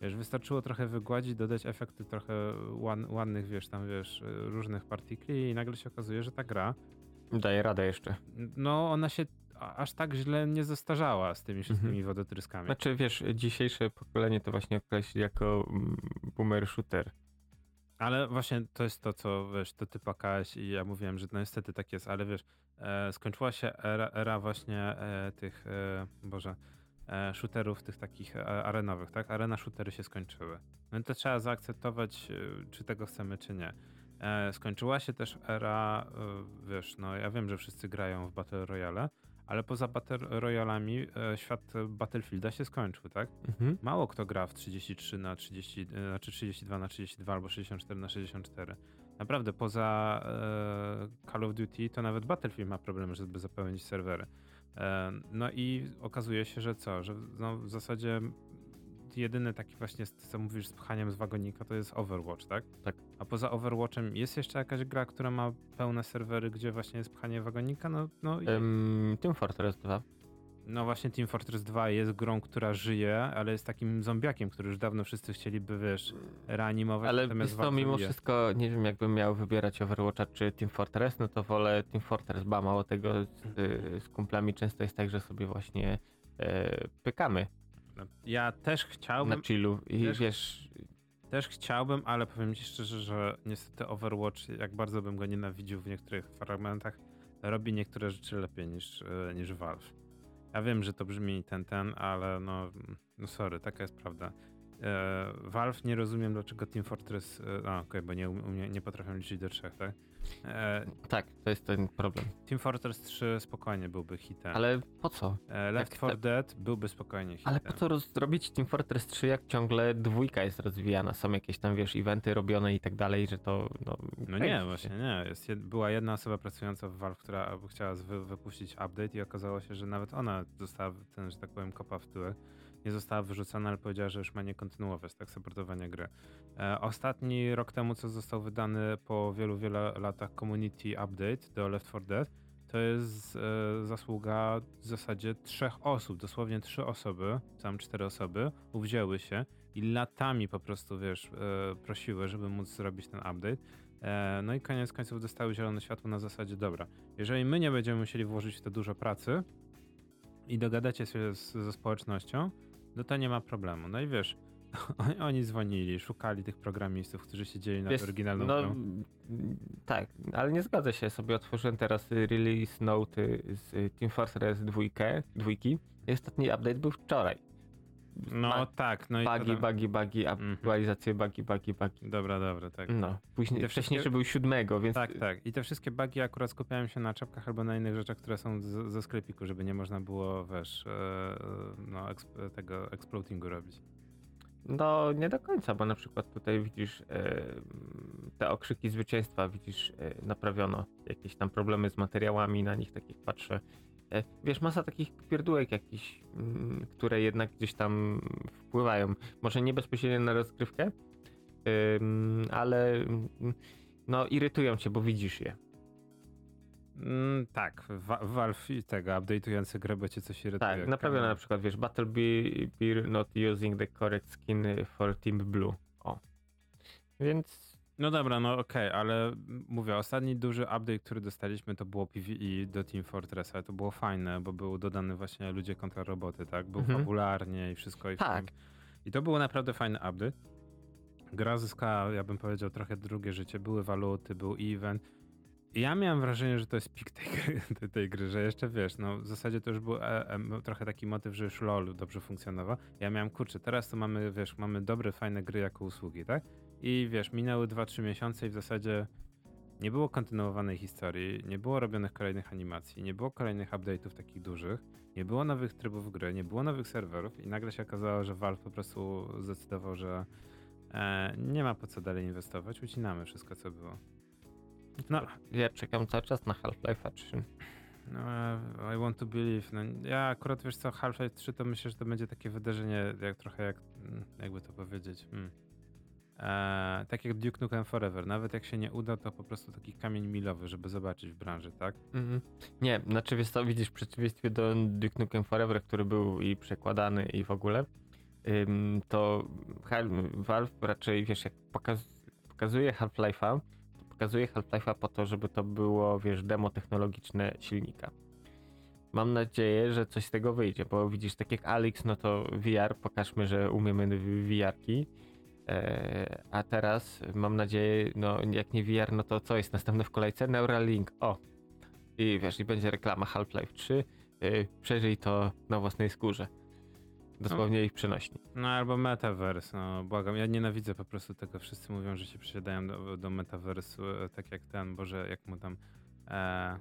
Wiesz, wystarczyło trochę wygładzić, dodać efekty trochę łan, ładnych, wiesz, tam wiesz, różnych partikli i nagle się okazuje, że ta gra, Daje radę jeszcze. no ona się aż tak źle nie zestarzała z tymi wszystkimi wodotryskami. Znaczy wiesz, dzisiejsze pokolenie to właśnie określi jako mm, boomer shooter. Ale właśnie to jest to, co wiesz, to ty płakałeś i ja mówiłem, że no niestety tak jest, ale wiesz, e, skończyła się era, era właśnie e, tych, e, Boże, e, shooterów tych takich e, arenowych, tak? Arena shootery się skończyły. No i to trzeba zaakceptować, e, czy tego chcemy, czy nie. E, skończyła się też era, wiesz, no ja wiem, że wszyscy grają w Battle Royale, ale poza Battle Royalami e, świat Battlefielda się skończył, tak? Mhm. Mało kto gra w 33 na 30, e, znaczy 32 na 32 albo 64 na 64. Naprawdę, poza e, Call of Duty to nawet Battlefield ma problem, żeby zapełnić serwery. E, no i okazuje się, że co? Że no, w zasadzie jedyny taki właśnie, co mówisz, z pchaniem z wagonika, to jest Overwatch, tak? Tak. A poza Overwatchem jest jeszcze jakaś gra, która ma pełne serwery, gdzie właśnie jest pchanie wagonika? No, no, um, Team Fortress 2. No właśnie Team Fortress 2 jest grą, która żyje, ale jest takim zombiakiem, który już dawno wszyscy chcieliby, wiesz, reanimować. Ale to mimo wszystko, nie wiem jakbym miał wybierać Overwatcha czy Team Fortress, no to wolę Team Fortress, ba mało tego z, z kumplami często jest tak, że sobie właśnie e, pykamy. No, ja też chciałbym... Na chillu i też, wiesz... Też chciałbym, ale powiem ci szczerze, że niestety Overwatch, jak bardzo bym go nienawidził w niektórych fragmentach, robi niektóre rzeczy lepiej niż, e, niż Valve. Ja wiem, że to brzmi ten, ten, ale no, no sorry, taka jest prawda. E, Valve nie rozumiem, dlaczego Team Fortress. E, a, okej, okay, bo nie, nie, nie potrafią liczyć do trzech, tak? E, tak, to jest ten problem. Team Fortress 3 spokojnie byłby hitem. Ale po co? E, Left 4 Dead byłby spokojnie hitem. Ale po co zrobić Team Fortress 3, jak ciągle dwójka jest rozwijana? Są jakieś tam, wiesz, eventy robione i tak dalej, że to. No, no nie, właśnie nie. Jest, była jedna osoba pracująca w Valve, która chciała wy, wypuścić update i okazało się, że nawet ona została ten, że tak powiem, kopa w tyłek nie została wyrzucona, ale powiedziała, że już ma nie kontynuować tak supportowania gry. E, ostatni rok temu, co został wydany po wielu, wielu latach Community Update do Left 4 Dead, to jest e, zasługa w zasadzie trzech osób, dosłownie trzy osoby, tam cztery osoby, uwzięły się i latami po prostu, wiesz, e, prosiły, żeby móc zrobić ten update. E, no i koniec końców dostały zielone światło na zasadzie, dobra, jeżeli my nie będziemy musieli włożyć w to dużo pracy i dogadacie się z, ze społecznością, no to nie ma problemu. No i wiesz, oni dzwonili, szukali tych programistów, którzy siedzieli nad oryginalną no, grą. Tak, ale nie zgadza się. Sobie otworzyłem teraz release note z Team Fortress 2, dwójki. I ostatni update był wczoraj. No tak, no i buggy, buggy, buggy, mhm. aktualizacje buggy, buggy, buggy. Dobra, dobra, tak. No, później, wcześniejszy wszystkie... był siódmego, więc... Tak, tak. I te wszystkie bugi akurat skupiałem się na czapkach albo na innych rzeczach, które są z, ze sklepiku, żeby nie można było, wiesz, e, no, eksp tego exploatingu robić. No, nie do końca, bo na przykład tutaj widzisz e, te okrzyki zwycięstwa, widzisz, e, naprawiono jakieś tam problemy z materiałami, na nich takich patrzę E, wiesz, masa takich pierdółek jakichś, mm, które jednak gdzieś tam wpływają. Może nie bezpośrednio na rozgrywkę, ale mm, no irytują cię, bo widzisz je. Mm, tak, Valve i tego update'ujące grę, bo cię coś irytuje. Tak, naprawiono na przykład, wiesz, Battle Beer not using the correct skin for Team Blue. O. Więc no dobra, no okej, okay, ale mówię, ostatni duży update, który dostaliśmy, to było PvE do Team Fortress, ale to było fajne, bo był dodany właśnie ludzie kontra roboty, tak? Był mhm. fabularnie i wszystko. I tak. I to był naprawdę fajny update. Gra zyskała, ja bym powiedział, trochę drugie życie. Były waluty, był event. I ja miałem wrażenie, że to jest pik tej, tej, tej, gry, że jeszcze wiesz, no w zasadzie to już był e, e, trochę taki motyw, że już LOL dobrze funkcjonował. Ja miałem, kurczę, teraz to mamy, wiesz, mamy dobre, fajne gry jako usługi, tak? I wiesz, minęły 2-3 miesiące i w zasadzie nie było kontynuowanej historii, nie było robionych kolejnych animacji, nie było kolejnych update'ów takich dużych, nie było nowych trybów gry, nie było nowych serwerów i nagle się okazało, że Valve po prostu zdecydował, że e, nie ma po co dalej inwestować, ucinamy wszystko co było. No, ja czekam cały czas na Half-Life 3. No, I want to believe. No, ja akurat wiesz co, Half-Life 3 to myślę, że to będzie takie wydarzenie, jak trochę jak, mm, jakby to powiedzieć. Hmm E, tak jak Duke Nukem Forever. Nawet jak się nie uda, to po prostu taki kamień milowy, żeby zobaczyć w branży, tak? Mm -hmm. Nie, znaczy wiesz co, widzisz, w przeciwieństwie do Duke Nukem Forever, który był i przekładany i w ogóle, ym, to Valve raczej, wiesz, jak pokaz pokazuje Half-Life'a, to pokazuje Half-Life'a po to, żeby to było, wiesz, demo technologiczne silnika. Mam nadzieję, że coś z tego wyjdzie, bo widzisz, tak jak Alex, no to VR, pokażmy, że umiemy VR-ki, a teraz mam nadzieję, no jak nie VR, no to co jest następne w kolejce? Neuralink. O! I wiesz, i będzie reklama Half-Life 3. E, przeżyj to na własnej skórze. Dosłownie no. ich przenośni. No albo Metaverse, no błagam. Ja nienawidzę po prostu tego. Wszyscy mówią, że się przysiadają do, do Metaverse, tak jak ten, Boże, jak mu tam e,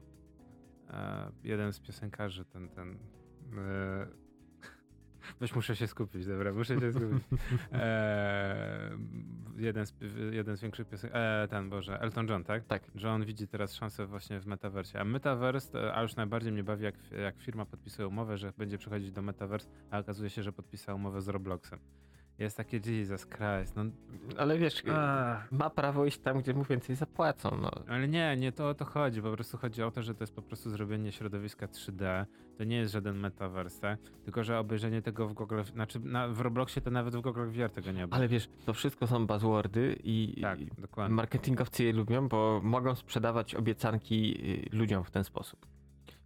e, jeden z piosenkarzy, ten, ten e, Weź muszę się skupić, dobra, muszę się skupić. E, jeden, z, jeden z większych piosenek, e, ten Boże, Elton John, tak? Tak. John widzi teraz szansę właśnie w metaversie. A metaverse, a już najbardziej mnie bawi, jak, jak firma podpisuje umowę, że będzie przechodzić do metaverse, a okazuje się, że podpisała umowę z Robloxem. Jest takie Jesus Christ. No, Ale wiesz, a, ma prawo iść tam, gdzie mu więcej zapłacą. No. ale nie, nie to o to chodzi. Po prostu chodzi o to, że to jest po prostu zrobienie środowiska 3D. To nie jest żaden metaverse, tylko że obejrzenie tego w Google, znaczy na, w Robloxie to nawet w Google VR tego nie ma. Ale wiesz, to wszystko są buzzwordy i Tak, dokładnie. marketingowcy je lubią, bo mogą sprzedawać obiecanki y, ludziom w ten sposób.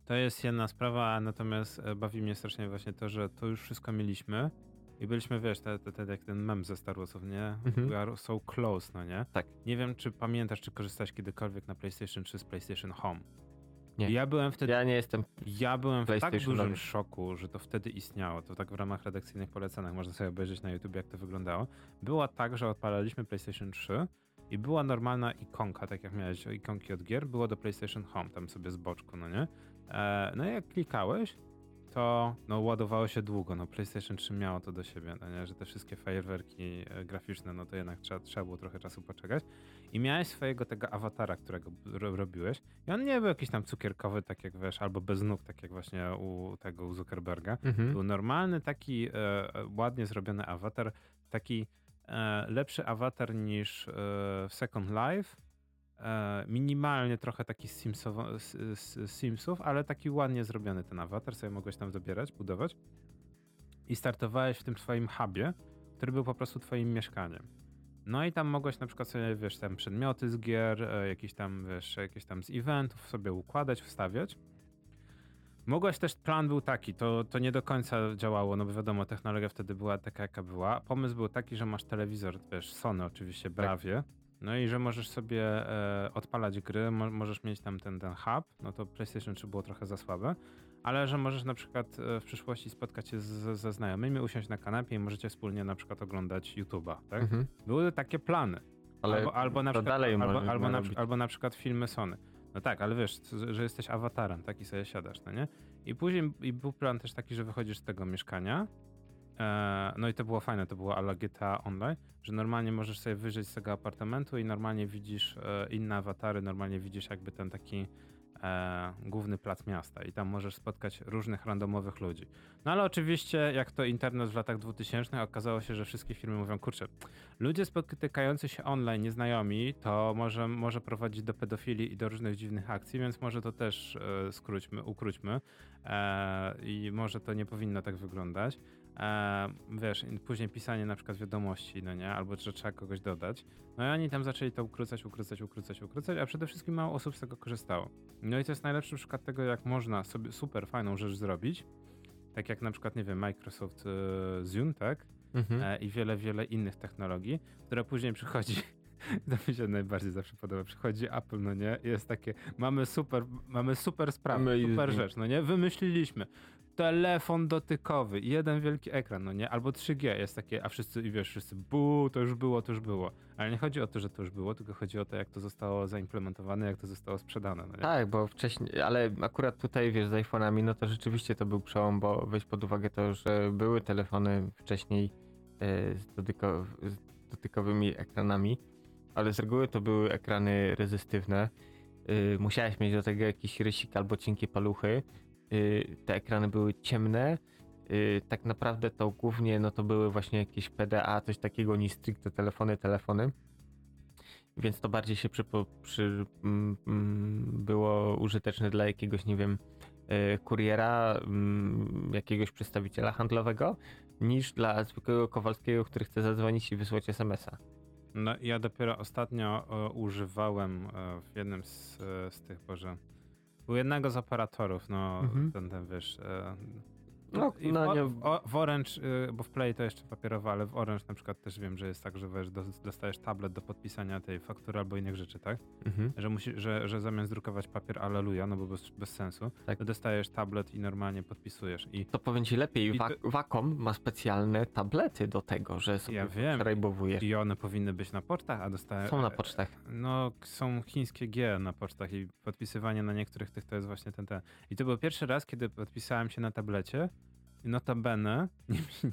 To jest jedna sprawa, natomiast e, bawi mnie strasznie właśnie to, że to już wszystko mieliśmy i byliśmy, wiesz, te, te, te, jak ten mem ze Star Warsów, nie? Mhm. We are so close, no nie? Tak. Nie wiem, czy pamiętasz, czy korzystałeś kiedykolwiek na PlayStation 3 z PlayStation Home. Nie. Ja byłem wtedy, ja, Ja nie jestem. byłem w tak dużym szoku, że to wtedy istniało. To tak w ramach redakcyjnych polecanek można sobie obejrzeć na YouTube, jak to wyglądało. Była tak, że odpalaliśmy PlayStation 3 i była normalna ikonka, tak jak miałeś ikonki od gier, było do PlayStation Home, tam sobie z boczku, no nie? E, no i jak klikałeś, to no, ładowało się długo. No, PlayStation 3 miało to do siebie, no nie? że te wszystkie fajerwerki e, graficzne, no to jednak trzeba, trzeba było trochę czasu poczekać. I miałeś swojego tego awatara, którego ro, robiłeś. I on nie był jakiś tam cukierkowy, tak jak wiesz, albo bez nóg, tak jak właśnie u tego u Zuckerberga. Mhm. Był normalny, taki e, e, ładnie zrobiony awatar, taki e, lepszy awatar niż e, w Second Life. E, minimalnie trochę taki z Simsów, ale taki ładnie zrobiony ten awatar, sobie mogłeś tam dobierać, budować. I startowałeś w tym swoim hubie, który był po prostu twoim mieszkaniem. No i tam mogłeś na przykład sobie, wiesz, tam przedmioty z gier, e, jakieś tam, wiesz, jakieś tam z eventów sobie układać, wstawiać. Mogłeś też, plan był taki, to, to nie do końca działało, no bo wiadomo, technologia wtedy była taka, jaka była. Pomysł był taki, że masz telewizor, wiesz, Sony oczywiście, Bravie, no i że możesz sobie e, odpalać gry, mo możesz mieć tam ten, ten hub, no to PlayStation 3 było trochę za słabe, ale że możesz na przykład e, w przyszłości spotkać się z, ze znajomymi, usiąść na kanapie i możecie wspólnie na przykład oglądać YouTube'a, tak? Mhm. Były takie plany. Ale albo, albo, na przykład, dalej albo, albo, na, albo na przykład filmy Sony. No tak, ale wiesz, że jesteś awatarem, taki sobie siadasz, no nie? I później i był plan też taki, że wychodzisz z tego mieszkania. E, no i to było fajne, to było ala GTA Online, że normalnie możesz sobie wyjrzeć z tego apartamentu i normalnie widzisz e, inne awatary, normalnie widzisz jakby ten taki e, główny plac miasta i tam możesz spotkać różnych randomowych ludzi. No ale oczywiście, jak to internet w latach 2000, okazało się, że wszystkie firmy mówią, kurczę, ludzie spotykający się online, nieznajomi, to może, może prowadzić do pedofilii i do różnych dziwnych akcji, więc może to też e, skróćmy, ukróćmy e, i może to nie powinno tak wyglądać. E, wiesz, później pisanie na przykład wiadomości, no nie, albo że trzeba kogoś dodać. No i oni tam zaczęli to ukrócać, ukrócać, ukrócać, ukrócać, a przede wszystkim mało osób z tego korzystało. No i to jest najlepszy przykład tego, jak można sobie super fajną rzecz zrobić, tak jak na przykład, nie wiem, Microsoft e, Zune, tak? Mhm. e, i wiele, wiele innych technologii, które później przychodzi. To mi się najbardziej zawsze podoba. Przychodzi Apple, no nie? Jest takie, mamy super, mamy super sprawę, Amazing. super rzecz, no nie? Wymyśliliśmy. Telefon dotykowy, jeden wielki ekran, no nie? Albo 3G jest takie, a wszyscy, i wiesz, wszyscy, bu, to już było, to już było. Ale nie chodzi o to, że to już było, tylko chodzi o to, jak to zostało zaimplementowane, jak to zostało sprzedane, no nie? Tak, bo wcześniej, ale akurat tutaj wiesz, z iPhone'ami, no to rzeczywiście to był przełom, bo weź pod uwagę to, że były telefony wcześniej e, z, dotyko, z dotykowymi ekranami, ale z reguły to były ekrany rezystywne. Y, musiałeś mieć do tego jakiś rysik albo cienkie paluchy. Y, te ekrany były ciemne. Y, tak naprawdę to głównie no to były właśnie jakieś PDA, coś takiego niż stricte telefony, telefony. Więc to bardziej się przypo, przy, mm, mm, było użyteczne dla jakiegoś, nie wiem, y, kuriera, mm, jakiegoś przedstawiciela handlowego, niż dla zwykłego Kowalskiego, który chce zadzwonić i wysłać SMS-a. No ja dopiero ostatnio używałem e, w jednym z, e, z tych, Boże, u jednego z operatorów, no Mhm. ten, ten wiesz, No, no w, nie- w, o- w Orange, y, bo w Play to jeszcze papierowe, ale w Orange na przykład też wiem, że jest tak, że wiesz, dos- dostajesz tablet do podpisania tej faktury albo innych rzeczy, tak? Mhm. Że, musi, że, że zamiast drukować papier aleluja, no bo bez, bez sensu, Tak. dostajesz tablet i normalnie podpisujesz. I To powiem ci lepiej, I Wa- to- Wacom ma specjalne tablety do tego, że sobie Ja wiem. i one powinny być na pocztach, a dostałem... Są na pocztach. No, są chińskie G na pocztach i podpisywanie na niektórych tych to jest właśnie ten ten. I to był pierwszy raz, kiedy podpisałem się na tablecie notabene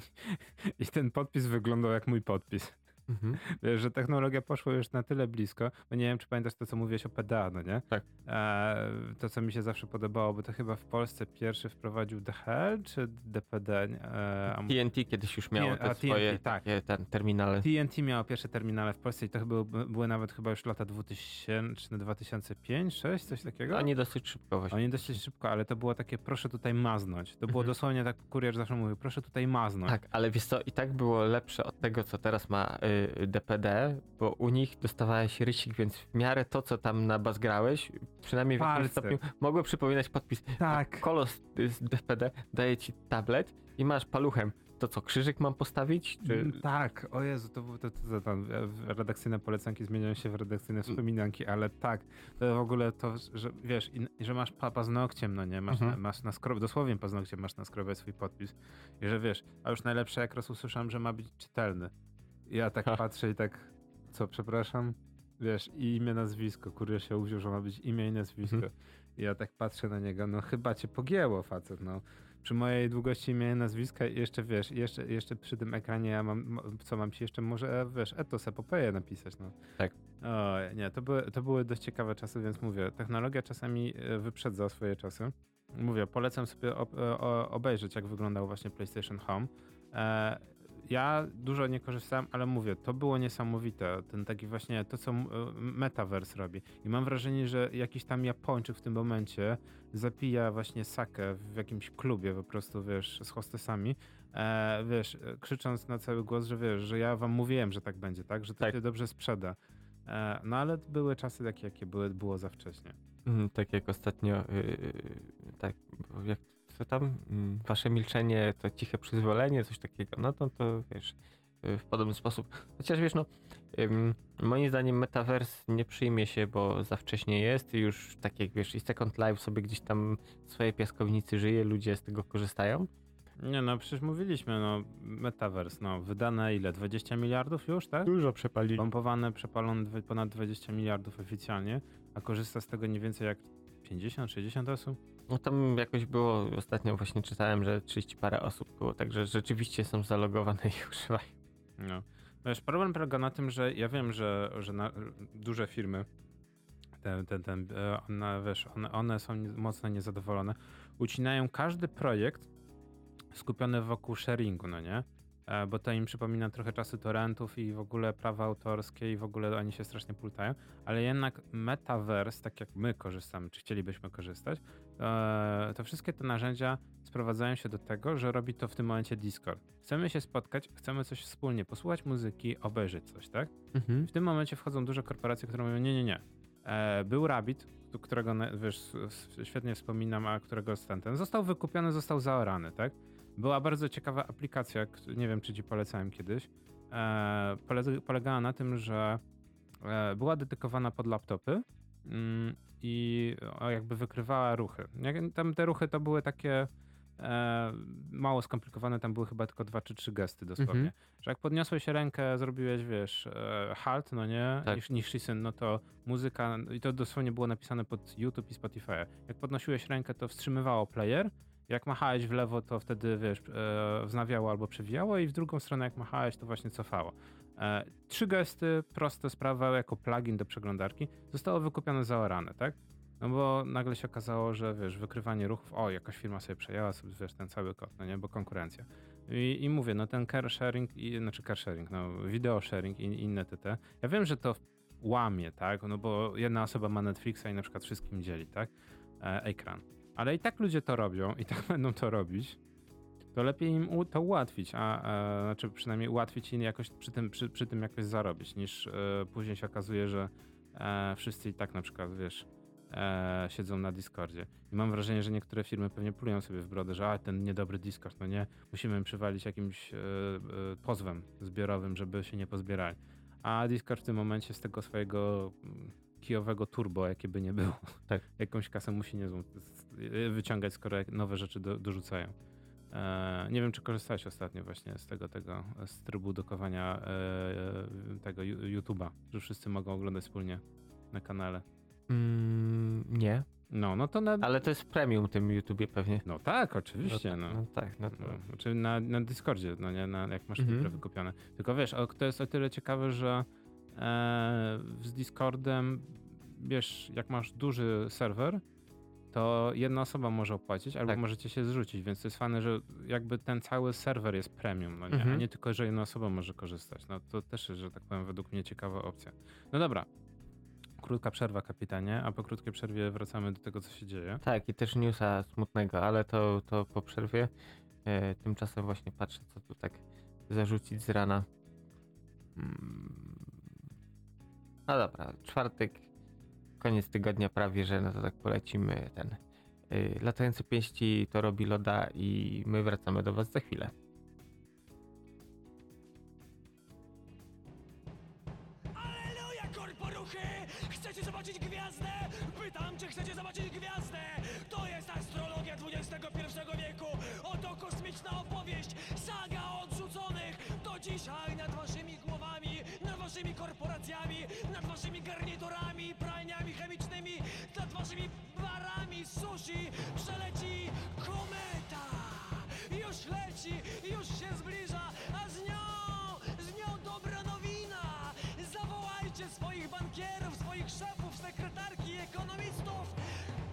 i ten podpis wyglądał jak mój podpis. Mhm. Że technologia poszła już na tyle blisko, bo nie wiem, czy pamiętasz to, co mówiłeś o PDA, no nie? Tak. E, to, co mi się zawsze podobało, bo to chyba w Polsce pierwszy wprowadził DHL czy DPD? E, a TNT kiedyś już miało te a TNT, swoje tak. ten, terminale. TNT miało pierwsze terminale w Polsce i to chyba były, były nawet chyba już lata 2000, 2005, 6, coś takiego? Oni dosyć szybko właśnie. Oni dosyć szybko, ale to było takie, proszę tutaj maznąć. To było Mhm. dosłownie tak, kurier zawsze mówił, proszę tutaj maznąć. Tak, ale wiesz co, i tak było lepsze od tego, co teraz ma y, DPD, bo u nich dostawałeś rysik, więc w miarę to, co tam na bas grałeś, przynajmniej w jakimś Palce. stopniu, mogło przypominać podpis. Tak. Kolos z DPD daje ci tablet i masz paluchem. To co, krzyżyk mam postawić? Czy... Mm, Tak, o Jezu, to, było- to, to, to, tam, e, redakcyjne polecanki zmieniają się w redakcyjne wspominanki, ale tak, to w ogóle to, że wiesz, i, że masz pa, paznokciem, no nie, masz, Mhm. na, masz na skro, dosłownie paznokciem masz naskrobać swój podpis i że wiesz, a już najlepsze jak raz usłyszałem, że ma być czytelny. Ja tak patrzę i tak, co, przepraszam? Wiesz, i imię, nazwisko, kurier się uwziął, że ma być imię i nazwisko. Mhm. I ja tak patrzę na niego, no chyba cię pogięło facet, no przy mojej długości imienia i nazwiska i jeszcze wiesz, jeszcze, jeszcze przy tym ekranie ja mam, co mam ci jeszcze może, e, wiesz, etos, epopeję napisać, no. Tak. O, nie, to były, to były dość ciekawe czasy, więc mówię, technologia czasami e, wyprzedza swoje czasy. Mówię, polecam sobie ob, e, obejrzeć, jak wyglądał właśnie PlayStation Home. Ja dużo nie korzystałem, ale mówię, to było niesamowite. Ten taki właśnie, to co e, Metaverse robi. I mam wrażenie, że jakiś tam Japończyk w tym momencie zapija właśnie sakę w jakimś klubie po prostu, wiesz, z hostesami, e, wiesz, e, krzycząc na cały głos, że wiesz, że ja wam mówiłem, że tak będzie, tak? Że to Tak. się dobrze sprzeda. E, no ale były czasy takie, jakie były, było za wcześnie. Mm, Tak jak ostatnio, yy, tak, jak co tam, Mm, wasze milczenie to ciche przyzwolenie, coś takiego, no to, to wiesz, yy, w podobny sposób. Chociaż wiesz, no, ym, moim zdaniem Metaverse nie przyjmie się, bo za wcześnie jest i już tak jak wiesz, i Second Life sobie gdzieś tam w swojej piaskownicy żyje, ludzie z tego korzystają. Nie no, przecież mówiliśmy, no, Metaverse, no, wydane ile? 20 miliardów już, tak? Dużo przepali. Pompowane, przepalone ponad 20 miliardów oficjalnie, a korzysta z tego nie więcej jak 50-60 osób? No tam jakoś było, ostatnio właśnie czytałem, że 30 parę osób było, także rzeczywiście są zalogowane i używają. No. Wiesz, problem polega na tym, że ja wiem, że, że na, duże firmy, te, te, te, one, wiesz, one, one są mocno niezadowolone, ucinają każdy projekt skupiony wokół sharingu, no nie? E, Bo to im przypomina trochę czasy torrentów i w ogóle prawa autorskie i w ogóle oni się strasznie pultają, ale jednak metaverse, tak jak my korzystamy, czy chcielibyśmy korzystać, e, to wszystkie te narzędzia sprowadzają się do tego, że robi to w tym momencie Discord. Chcemy się spotkać, chcemy coś wspólnie, posłuchać muzyki, obejrzeć coś, tak? Mhm. W tym momencie wchodzą duże korporacje, które mówią, nie, nie, nie. E, był Rabbit, którego wiesz, świetnie wspominam, a którego ten, ten został wykupiony, został zaorany, tak? Była bardzo ciekawa aplikacja, nie wiem, czy ci polecałem kiedyś. E, pole- polegała na tym, że e, była dedykowana pod laptopy mm, i jakby wykrywała ruchy. Tam te ruchy to były takie e, mało skomplikowane, tam były chyba tylko dwa czy trzy gesty dosłownie. Mhm. Że jak podniosłeś rękę, zrobiłeś, wiesz, halt, no nie, Tak. niż, niż syn, no to muzyka, i to dosłownie było napisane pod YouTube i Spotify. Jak podnosiłeś rękę, to wstrzymywało player, jak machałeś w lewo, to wtedy, wiesz, e, wznawiało albo przewijało i w drugą stronę, jak machałeś, to właśnie cofało. E, trzy gesty, proste sprawa, jako plugin do przeglądarki, zostało wykupione za orane, tak? No bo nagle się okazało, że wiesz, wykrywanie ruchów, o, jakaś firma sobie przejęła sobie, wiesz, ten cały kod, no nie, bo konkurencja. I, I mówię, no ten car sharing, i, znaczy car sharing, no video sharing i inne TT. Ja wiem, że to łamie, tak, no bo jedna osoba ma Netflixa i na przykład wszystkim dzieli, tak, e, ekran. Ale i tak ludzie to robią, i tak będą to robić, to lepiej im to ułatwić, a, a znaczy przynajmniej ułatwić im jakoś przy tym, przy, przy tym jakoś zarobić, niż e, później się okazuje, że e, wszyscy i tak na przykład, wiesz, e, siedzą na Discordzie. I mam wrażenie, że niektóre firmy pewnie plują sobie w brodę, że a, ten niedobry Discord, no nie, musimy im przywalić jakimś e, e, pozwem zbiorowym, żeby się nie pozbierali. A Discord w tym momencie z tego swojego kijowego turbo, jakie by nie było, Tak. jakąś kasę musi niezłą z- wyciągać, skoro nowe rzeczy do, dorzucają. E, nie wiem, czy korzystałeś ostatnio właśnie z tego, tego z trybu dokowania e, e, tego YouTube'a, że wszyscy mogą oglądać wspólnie na kanale. Mm, nie. No, no to na... Ale to jest premium tym YouTubie pewnie. No tak, oczywiście, no. No tak, no to... No, znaczy na, na Discordzie, no nie, na, jak masz Mhm. wykupione. Tylko wiesz, to jest o tyle ciekawe, że z Discordem, wiesz, jak masz duży serwer, to jedna osoba może opłacić, albo Tak. możecie się zrzucić, więc to jest fajne, że jakby ten cały serwer jest premium, no nie, a Mhm. nie tylko, że jedna osoba może korzystać. No to też jest, że tak powiem, według mnie ciekawa opcja. No dobra, krótka przerwa, kapitanie, a po krótkiej przerwie wracamy do tego, co się dzieje. Tak, i też newsa smutnego, ale to, to po przerwie. E, tymczasem właśnie patrzę, co tu tak zarzucić z rana. Mm. No dobra, czwartek, koniec tygodnia prawie, że no to tak polecimy ten. Y, latające pięści to robi loda i my wracamy do was za chwilę. Aleluja, korporuchy! Chcecie zobaczyć gwiazdę? Pytam, czy chcecie zobaczyć gwiazdę? To jest astrologia XXI wieku. Oto kosmiczna opowieść. Saga odrzuconych. To dzisiaj nad nad waszymi korporacjami, nad waszymi garniturami, pralniami chemicznymi, nad waszymi barami sushi przeleci kometa. Już leci, już się zbliża, a z nią, z nią dobra nowina. Zawołajcie swoich bankierów, swoich szefów, sekretarki, ekonomistów.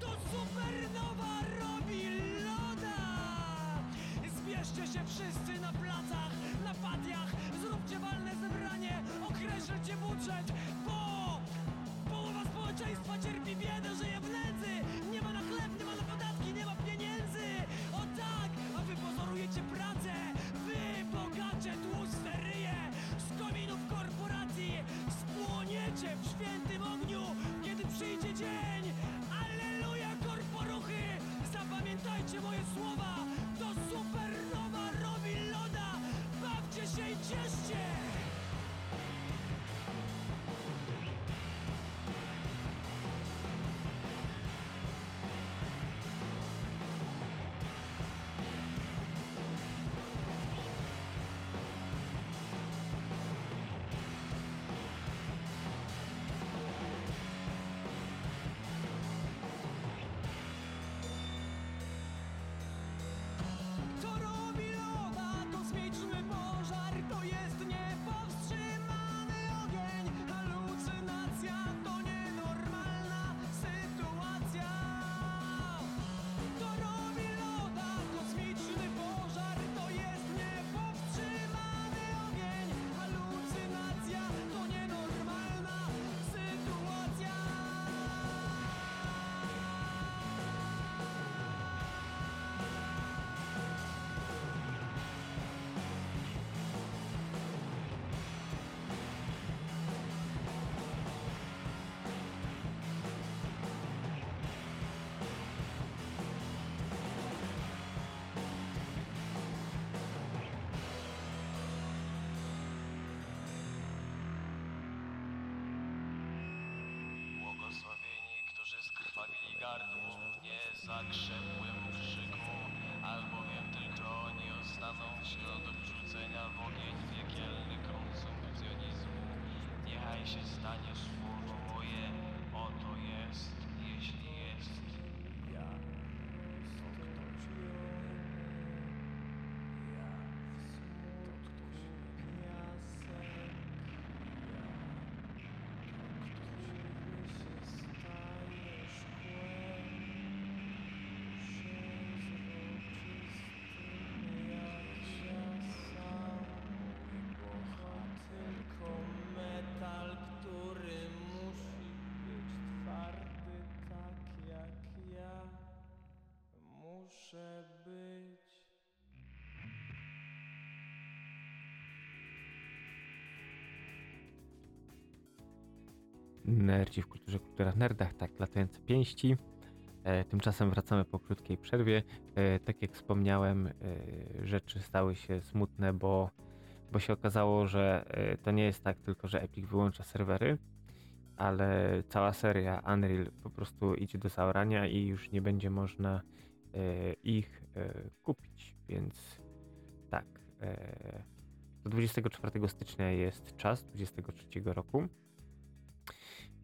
To supernowa robi. Zbierzcie się wszyscy na placach, na patiach, zróbcie walne zebranie, określcie budżet, bo Połowa społeczeństwa cierpi biedę, żyje w nędzy. Nie ma na chleb, nie ma na podatki, nie ma pieniędzy. O tak, a wy pozorujecie pracę. Wy, bogacze, tłuste ryje. Z kominów korporacji Spłoniecie w świętym ogniu Kiedy przyjdzie dzień. Alleluja, korporuchy Zapamiętajcie moje słowa To supernowa robi loda. Bawcie się i cieszcie zakrzepłym krzyku, albowiem tylko oni ostaną się do wrzucenia w ogień piekielny konsumpcjonizmu. Niechaj się stanie słowo Nerdzi w kulturze, kultura w nerdach, tak, latające pięści. E, tymczasem wracamy po krótkiej przerwie. E, tak jak wspomniałem, e, rzeczy stały się smutne, bo, bo się okazało, że e, to nie jest tak tylko, że Epic wyłącza serwery, ale cała seria Unreal po prostu idzie do zaorania i już nie będzie można e, ich e, kupić, więc tak. Do 24 stycznia jest czas, 23 roku.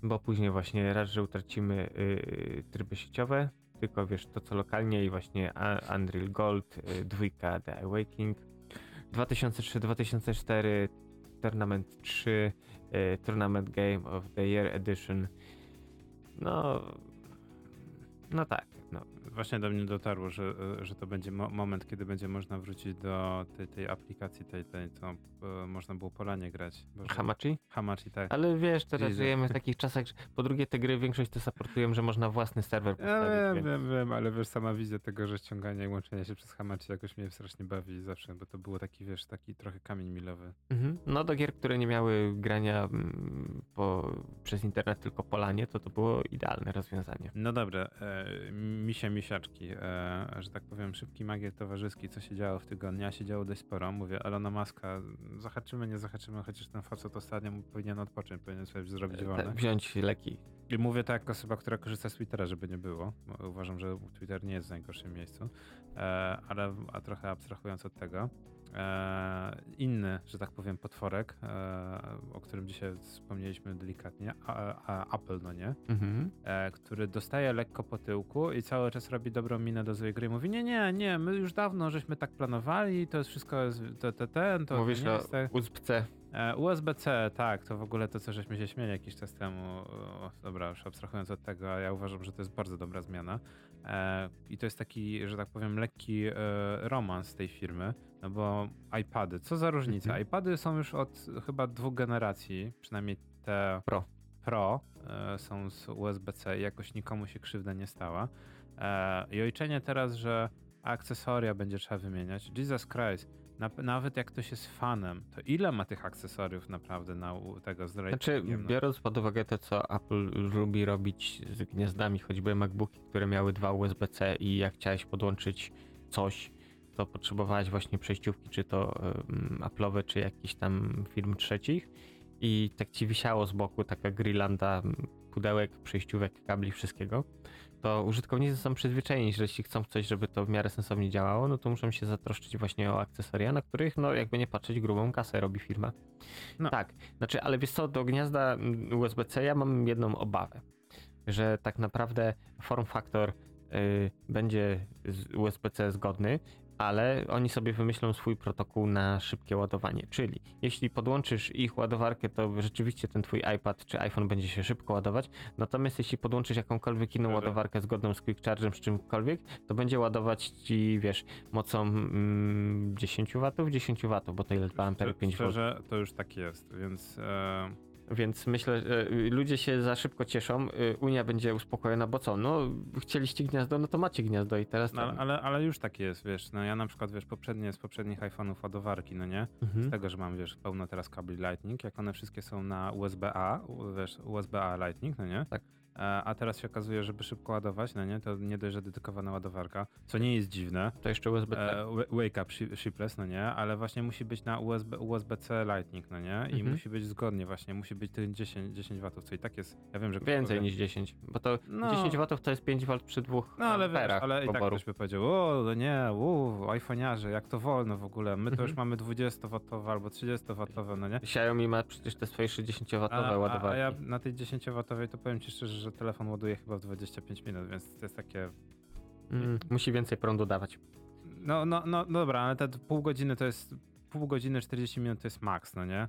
Bo później właśnie raz, że utracimy y, tryby sieciowe, tylko wiesz, to co lokalnie i właśnie Unreal Gold, y, dwójka The Awakening, 2003-2004 Tournament 3, y, Tournament Game of the Year Edition, no, no tak, no. Właśnie do mnie dotarło, że, że to będzie mo moment, kiedy będzie można wrócić do tej, tej aplikacji, tej, tej co e, można było polanie grać. Boże, Hamachi? Hamachi, tak. Ale wiesz, teraz żyjemy w takich czasach, że po drugie te gry większość to supportują, że można własny serwer Ja postawić. wiem, wiem, wiem, ale wiesz, sama wizja tego, że ściąganie i łączenie się przez Hamachi jakoś mnie strasznie bawi zawsze, bo to było taki, wiesz, taki trochę kamień milowy. Mhm. No do gier, które nie miały grania mm, po, przez internet, tylko polanie, to to było idealne rozwiązanie. No dobra, e, misie misiaczki, e, że tak powiem, szybki magier towarzyski, co się działo w tygodniu, a się działo dość sporo. Mówię, Elona Maska, zahaczymy, nie zahaczymy, chociaż ten facet ostatnio powinien odpocząć, powinien sobie zrobić E, wolne. te- wziąć leki. I mówię tak jako osoba, która korzysta z Twittera, żeby nie było. bo Uważam, że Twitter nie jest w najgorszym miejscu, e, ale a trochę abstrahując od tego. E, inny, że tak powiem, potworek, e, o którym dzisiaj wspomnieliśmy delikatnie, Apple, no nie? Mhm. e, który dostaje lekko po tyłku i cały czas robi dobrą minę do złej gry. Mówi, nie, nie, nie, my już dawno żeśmy tak planowali, to jest wszystko, to, to, ten, to Mówisz nie o jest tak. USB-C. USB-C, tak, to w ogóle to, co żeśmy się śmieli jakiś czas temu, o, dobra, już abstrahując od tego, a ja uważam, że to jest bardzo dobra zmiana. I to jest taki, że tak powiem, lekki romans tej firmy, no bo iPady, co za różnica? Mhm. iPady są już od chyba dwóch generacji, przynajmniej te Pro. Pro e, są z USB-C i jakoś nikomu się krzywda nie stała. E, I ojczenie teraz, że akcesoria będzie trzeba wymieniać. Jesus Christ, na, nawet jak ktoś jest fanem, to ile ma tych akcesoriów naprawdę na tego z Znaczy, biorąc pod uwagę to, co Apple lubi robić z gniazdami, choćby MacBooki, które miały dwa USB-C i jak chciałeś podłączyć coś, to potrzebowałeś właśnie przejściówki, czy to Apple'owe, czy jakichś tam firm trzecich i tak ci wisiało z boku taka Grillanda pudełek, przejściówek, kabli, wszystkiego, to użytkownicy są przyzwyczajeni, że jeśli chcą coś, żeby to w miarę sensownie działało, no to muszą się zatroszczyć właśnie o akcesoria, na których, no jakby nie patrzeć, grubą kasę robi firma. No. Tak, znaczy, ale wiesz co, do gniazda USB-C ja mam jedną obawę, że tak naprawdę form factor y, będzie z USB-C zgodny, ale oni sobie wymyślą swój protokół na szybkie ładowanie. Czyli jeśli podłączysz ich ładowarkę, to rzeczywiście ten twój iPad czy iPhone będzie się szybko ładować. Natomiast jeśli podłączysz jakąkolwiek inną Szczerze? ładowarkę zgodną z Quick Chargem czy czymkolwiek, to będzie ładować ci, wiesz, mocą mm, 10 W, 10 W, bo to ile 2 ampery, 5 V. Szczerze, to już tak jest, więc e, Więc myślę, że y, ludzie się za szybko cieszą. y, Unia będzie uspokojona, bo co? No, chcieliście gniazdo, no to macie gniazdo i teraz. no, tam- ale, ale już tak jest, wiesz, no ja na przykład, wiesz, poprzednie, z poprzednich iPhone'ów ładowarki, no nie? Z Mhm. tego, że mam, wiesz, pełno teraz kabli Lightning, jak one wszystkie są na USB-A, wiesz, USB-A Lightning, no nie? Tak. E, A teraz się okazuje, żeby szybko ładować, no nie, to nie dość, że dedykowana ładowarka, co nie jest dziwne. To jeszcze USB-C. E, wa- wake up shi- shipless, no nie, ale właśnie musi być na USB, USB-C Lightning, no nie, i Mhm. musi być zgodnie właśnie, musi być tych 10, 10 watów, co i tak jest, ja wiem, że... Więcej niż 10, bo to No. 10 W to jest 5 V przy dwóch No ale wiesz, ale i tak ktoś by powiedział, o no nie, uuu, iPhone'iarze, jak to wolno w ogóle, my to Mhm. już mamy 20-watowe albo 30-watowe, no nie. Xiaomi ma przecież te swoje 60 W A, a, ładowarki. a ja na tej 10-watowej to powiem ci szczerze, że telefon ładuje chyba w 25 minut, więc to jest takie. Mm, musi więcej prądu dawać. No, no, no dobra, ale te pół godziny to jest. Pół godziny, 40 minut to jest maks, no nie?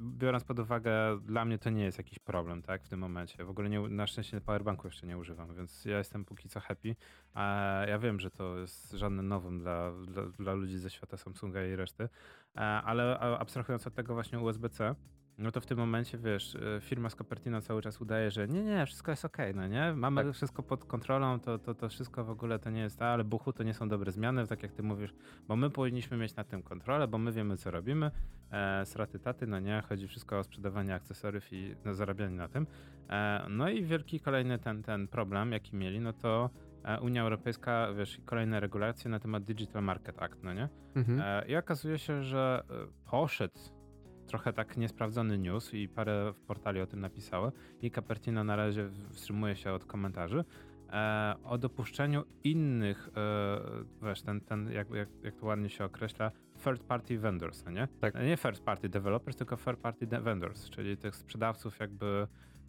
Biorąc pod uwagę, dla mnie to nie jest jakiś problem, tak, w tym momencie. W ogóle nie, na szczęście powerbanku jeszcze nie używam, więc ja jestem póki co happy. A ja wiem, że to jest żadne nowym dla, dla, dla ludzi ze świata Samsunga i reszty, E, ale abstrahując od tego właśnie USB-C, no to w tym momencie, wiesz, y, firma z Cupertino cały czas udaje, że nie, nie, wszystko jest okej, no nie? Mamy Tak. wszystko pod kontrolą, to, to, to wszystko w ogóle to nie jest, a, ale buchu to nie są dobre zmiany, tak jak ty mówisz, bo my powinniśmy mieć nad tym kontrolę, bo my wiemy, co robimy, e, straty taty, no nie, chodzi wszystko o sprzedawanie akcesoriów i no, zarabianie na tym. E, no i wielki kolejny ten, ten problem, jaki mieli, no to e, Unia Europejska, wiesz, kolejne regulacje na temat Digital Market Act, no nie? Mhm. E, I okazuje się, że e, poszedł trochę tak niesprawdzony news i parę portali o tym napisało i Cupertino na razie wstrzymuje się od komentarzy e, o dopuszczeniu innych, e, wiesz, ten, ten jak, jak, jak to ładnie się określa, third party vendors, no nie? Tak. Nie first party developers, tylko third party vendors, czyli tych sprzedawców jakby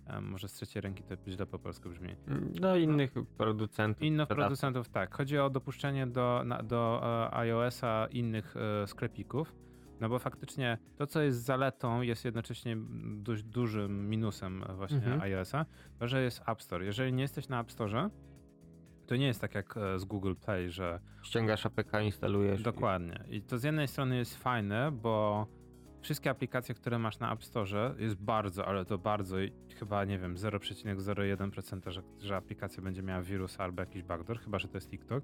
E, może z trzeciej ręki to źle po polsku brzmi. No innych producentów. Innych producentów tak. Chodzi o dopuszczenie do, na, do e, iOS-a innych e, sklepików. No bo faktycznie to, co jest zaletą, jest jednocześnie dość dużym minusem właśnie Mhm. iOS-a, to, że jest App Store. Jeżeli nie jesteś na App Store, to nie jest tak jak e, z Google Play, że Ściągasz APK, instalujesz. Dokładnie. I to z jednej strony jest fajne, bo wszystkie aplikacje, które masz na App Store, jest bardzo, ale to bardzo, chyba nie wiem, 0,01%, że, że aplikacja będzie miała wirus albo jakiś backdoor, chyba że to jest TikTok.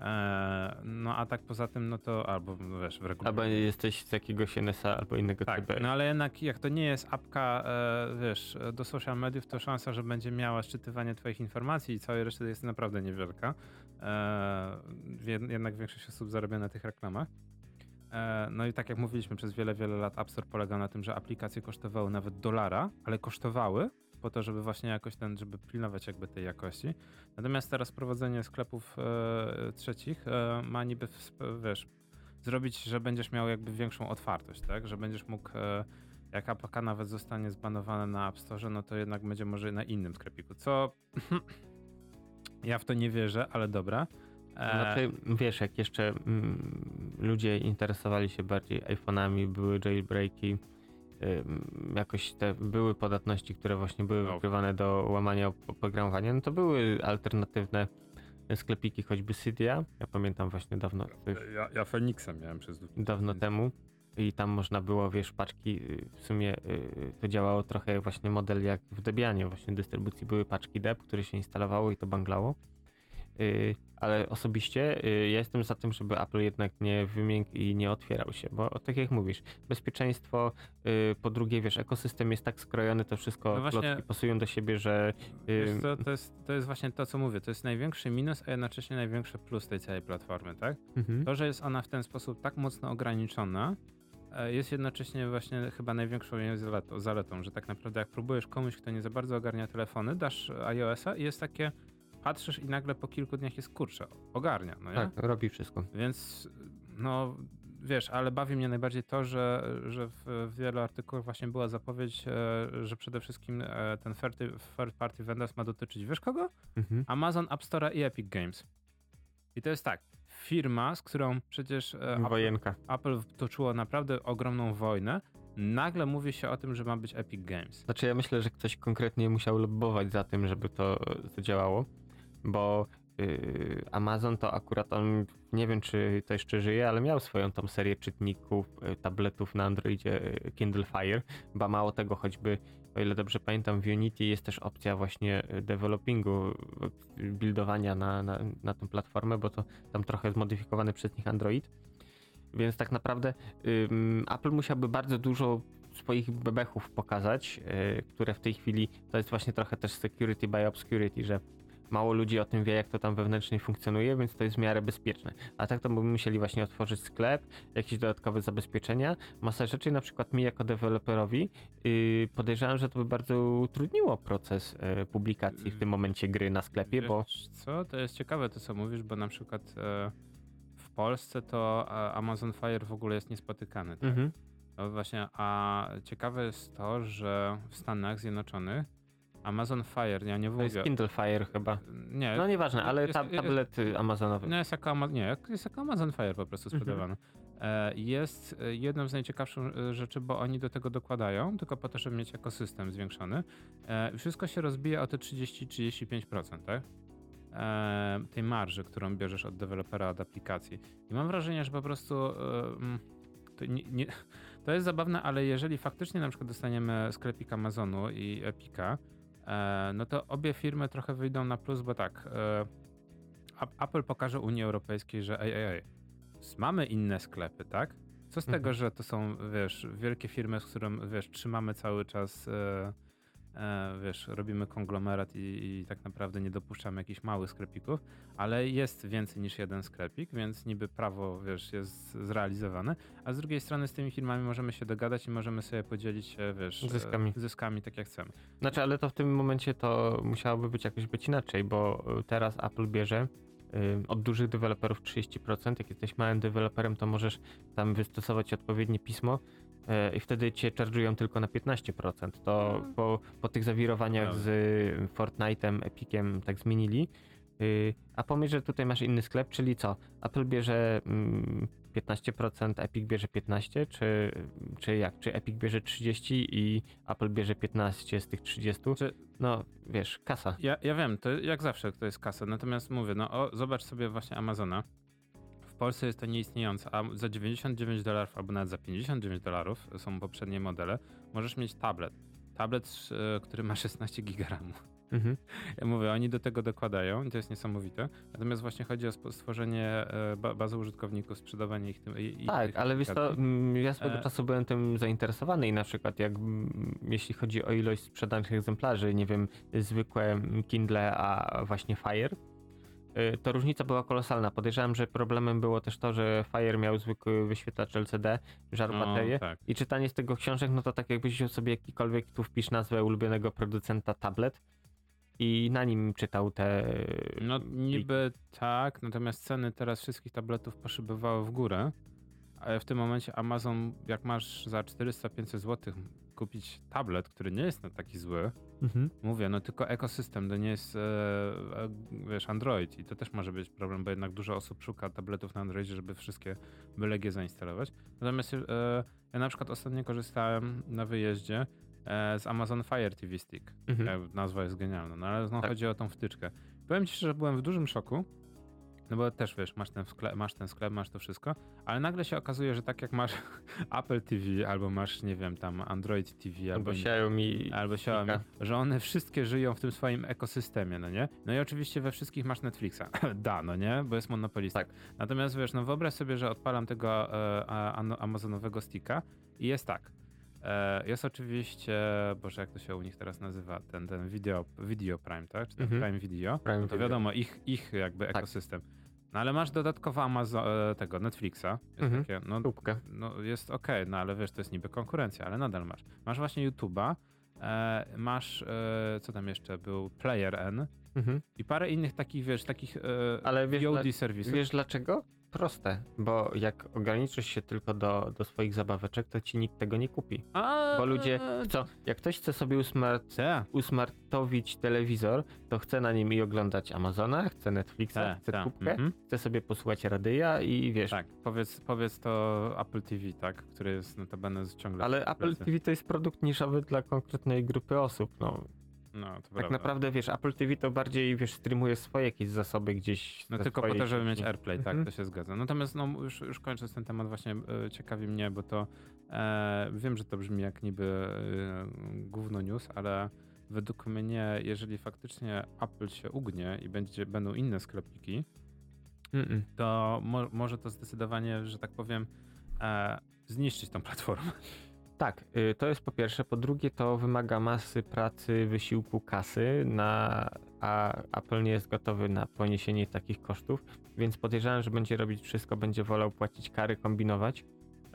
Eee, no a tak poza tym, no to albo no wiesz, w regularnie. Albo jesteś z jakiegoś NSA albo innego Tak, typu. no ale jednak jak to nie jest apka, e, wiesz, do social mediów, to szansa, że będzie miała szczytywanie twoich informacji i całej reszty jest naprawdę niewielka. E, jed- jednak większość osób zarabia na tych reklamach. E, no i tak jak mówiliśmy, przez wiele, wiele lat App Store polegał na tym, że aplikacje kosztowały nawet dolara, ale kosztowały po to, żeby właśnie jakoś ten, żeby pilnować jakby tej jakości. Natomiast teraz prowadzenie sklepów e, trzecich e, ma niby, w- wiesz, zrobić, że będziesz miał jakby większą otwartość, tak? Że będziesz mógł, e, jak APK nawet zostanie zbanowane na App Store, no to jednak będzie może na innym sklepiku, co ja w to nie wierzę, ale dobra. E, Znaczy, wiesz, jak jeszcze mm, ludzie interesowali się bardziej iPhone'ami, były jailbreaki, ym, jakoś te były podatności, które właśnie były No. wykrywane do łamania op- oprogramowania, no to były alternatywne sklepiki, choćby Cydia. Ja pamiętam właśnie dawno, ja, ja Feniksa miałem przez dawno temu i tam można było, wiesz, paczki, y, w sumie y, to działało trochę właśnie model jak w Debianie, właśnie dystrybucji były paczki DEP, które się instalowało i to banglało. Y, Ale osobiście y, ja jestem za tym, żeby Apple jednak nie wymiękł i nie otwierał się, bo tak jak mówisz, bezpieczeństwo, y, po drugie, wiesz, ekosystem jest tak skrojony, to wszystko No właśnie- klocki pasują do siebie, że Wiesz co, to, jest, to jest właśnie to, co mówię. To jest największy minus, a jednocześnie największy plus tej całej platformy, tak? mhm. To, że jest ona w ten sposób tak mocno ograniczona, e, jest jednocześnie właśnie chyba największą jej zaletą, zaletą, że tak naprawdę jak próbujesz komuś, kto nie za bardzo ogarnia telefony, dasz iOS-a i jest takie, patrzysz i nagle po kilku dniach jest kurczę, ogarnia, no nie? tak, robi wszystko. Więc no wiesz, ale bawi mnie najbardziej to, że, że w, wielu artykułach właśnie była zapowiedź, e, że przede wszystkim e, ten third, party vendors ma dotyczyć, wiesz kogo? Mhm. Amazon App Store i Epic Games. I to jest tak, firma, z którą przecież e, Apple, Wojenka. Apple toczyło naprawdę ogromną wojnę, nagle mówi się o tym, że ma być Epic Games. Znaczy ja myślę, że ktoś konkretnie musiał lobbować za tym, żeby to, to działało, bo yy, Amazon to akurat on, nie wiem czy to jeszcze żyje, ale miał swoją tą serię czytników, y, tabletów na Androidzie y, Kindle Fire, ba mało tego choćby, o ile dobrze pamiętam w Unity jest też opcja właśnie y, developingu, y, buildowania na, na, na tą platformę, bo to tam trochę zmodyfikowany przez nich Android. Więc tak naprawdę Apple musiałby bardzo dużo swoich bebechów pokazać, y, które w tej chwili to jest właśnie trochę też security by obscurity, że mało ludzi o tym wie, jak to tam wewnętrznie funkcjonuje, więc to jest w miarę bezpieczne. A tak to by musieli właśnie otworzyć sklep, jakieś dodatkowe zabezpieczenia, masa rzeczy, na przykład mi jako deweloperowi yy, podejrzewam, że to by bardzo utrudniło proces y, publikacji w tym momencie gry na sklepie, bo Wiesz co, to jest ciekawe to, co mówisz, bo na przykład e, w Polsce to Amazon Fire w ogóle jest niespotykany. Tak? mhm. No właśnie, a ciekawe jest to, że w Stanach Zjednoczonych Amazon Fire, ja nie to jest mówię... Kindle Fire chyba. Nie, No nieważne, ale ta, jest- tablet amazonowy. No jest jako, Ama- nie, jest jako Amazon Fire po prostu Mhm. sprzedawany. E, Jest e, jedną z najciekawszych e, rzeczy, bo oni do tego dokładają, tylko po to, żeby mieć ekosystem zwiększony. Wszystko się rozbija o te 30-35%, tak? Tej marży, którą bierzesz od dewelopera, od aplikacji. I mam wrażenie, że po prostu mm, to, nie, nie, to jest zabawne, ale jeżeli faktycznie na przykład dostaniemy sklepik Amazonu i Epika, no to obie firmy trochę wyjdą na plus, bo tak, e, Apple pokaże Unii Europejskiej, że ej, ej, ej, mamy inne sklepy, tak? Co z Mhm. tego, że to są, wiesz, wielkie firmy, z którym, wiesz, trzymamy cały czas, e, e, wiesz, robimy konglomerat i, i tak naprawdę nie dopuszczamy jakichś małych sklepików, ale jest więcej niż jeden sklepik, więc niby prawo, wiesz, jest zrealizowane, a z drugiej strony z tymi firmami możemy się dogadać i możemy sobie podzielić się, wiesz, e, Zyskami. zyskami tak jak chcemy. Znaczy, ale to w tym momencie to musiałoby być jakoś być inaczej, bo y, teraz Apple bierze od dużych deweloperów 30%. Jak jesteś małym deweloperem, to możesz tam wystosować odpowiednie pismo e, i wtedy cię charge'ują tylko na 15%. To No. po, po tych zawirowaniach Prawda. z Fortnite'em, Epiciem tak zmienili. Y, A pomyśl, że tutaj masz inny sklep, czyli co? Apple bierze mm, 15%, Epic bierze 15%, czy, czy jak? Czy Epic bierze 30% i Apple bierze 15% z tych 30%? Czy- No, wiesz, kasa. Ja, ja wiem, to jak zawsze to jest kasa, natomiast mówię, no o, zobacz sobie właśnie Amazona. W Polsce jest to nieistniejące, a za 99 dolarów albo nawet za 59 dolarów są poprzednie modele, możesz mieć tablet. Tablet, e, który ma 16 gigaramów. Mhm. Ja mówię, oni do tego dokładają i to jest niesamowite. Natomiast właśnie chodzi o stworzenie e, ba bazy użytkowników, sprzedawanie ich tym. I, Tak, tych ale wiesz to, mm, ja swego E. czasu byłem tym zainteresowany i na przykład jak mm, jeśli chodzi o ilość sprzedanych egzemplarzy, nie wiem, zwykłe mm, Kindle, a właśnie Fire, to różnica była kolosalna. Podejrzewam, że problemem było też to, że Fire miał zwykły wyświetlacz LCD, żarł No, baterię tak. i czytanie z tego książek, no to tak jakbyś wziął sobie jakikolwiek, tu wpisz nazwę ulubionego producenta tablet i na nim czytał te... No niby tak, natomiast ceny teraz wszystkich tabletów poszybowały w górę. Ale w tym momencie Amazon, jak masz za 400-500 zł kupić tablet, który nie jest taki zły, Mhm. mówię, no tylko ekosystem, to nie jest, e, e, wiesz, Android i to też może być problem, bo jednak dużo osób szuka tabletów na Androidzie, żeby wszystkie byle G zainstalować. Natomiast e, ja na przykład ostatnio korzystałem na wyjeździe z Amazon Fire TV Stick. Mhm. Nazwa jest genialna, no ale no, Tak. chodzi o tą wtyczkę. Powiem ci, że byłem w dużym szoku, no bo też wiesz, masz ten, sklep, masz ten sklep, masz to wszystko, ale nagle się okazuje, że tak jak masz Apple TV, albo masz, nie wiem, tam Android TV, albo, Albo Xiaomi... albo Xiaomi, że one wszystkie żyją w tym swoim ekosystemie, no nie? No i oczywiście we wszystkich masz Netflixa. da, no nie? Bo jest monopolista. Tak. Natomiast wiesz, no wyobraź sobie, że odpalam tego e, amazonowego sticka i jest tak. E, jest oczywiście, boże jak to się u nich teraz nazywa, ten, ten video, video Prime, tak? Czy ten Mhm. Prime Video. Prime no to Video. wiadomo, ich, ich jakby Tak. ekosystem. No ale masz dodatkowo Amazon, e, tego Netflixa. Jest Mhm. takie, no, no jest okej, no ale wiesz, to jest niby konkurencja, ale nadal masz. Masz właśnie YouTube'a, e, masz, e, co tam jeszcze był, Player N Mhm. i parę innych takich, wiesz, takich e, Ale wiesz, VOD serwisów. Wiesz dlaczego? Proste, bo jak ograniczysz się tylko do, do swoich zabaweczek, to ci nikt tego nie kupi. A, Bo ludzie, co, jak ktoś chce sobie usmart, Ta, usmartowić telewizor, to chce na nim i oglądać Amazona, chce Netflixa, ta, chce ta. kubkę, Mhm. chce sobie posłuchać radyja i wiesz, Tak, powiedz, powiedz to Apple TV, tak, który jest notabene ciągle ale Apple. TV to jest produkt niszowy dla konkretnej grupy osób, no. No, to Tak prawda. naprawdę, wiesz, Apple TV to bardziej, wiesz, streamuje swoje jakieś zasoby gdzieś No tylko po to, żeby mieć. AirPlay, tak, Mhm. to się zgadza. Natomiast no, już, już kończąc ten temat, właśnie e, ciekawi mnie, bo to e, wiem, że to brzmi jak niby e, gówno news, ale według mnie, jeżeli faktycznie Apple się ugnie i będzie, będą inne sklepiki, Mm-mm. to mo, może to zdecydowanie, że tak powiem, e, zniszczyć tą platformę. Tak, y, to jest po pierwsze. Po drugie, to wymaga masy pracy, wysiłku, kasy, na, a Apple nie jest gotowy na poniesienie takich kosztów, więc podejrzewam, że będzie robić wszystko, będzie wolał płacić kary, kombinować,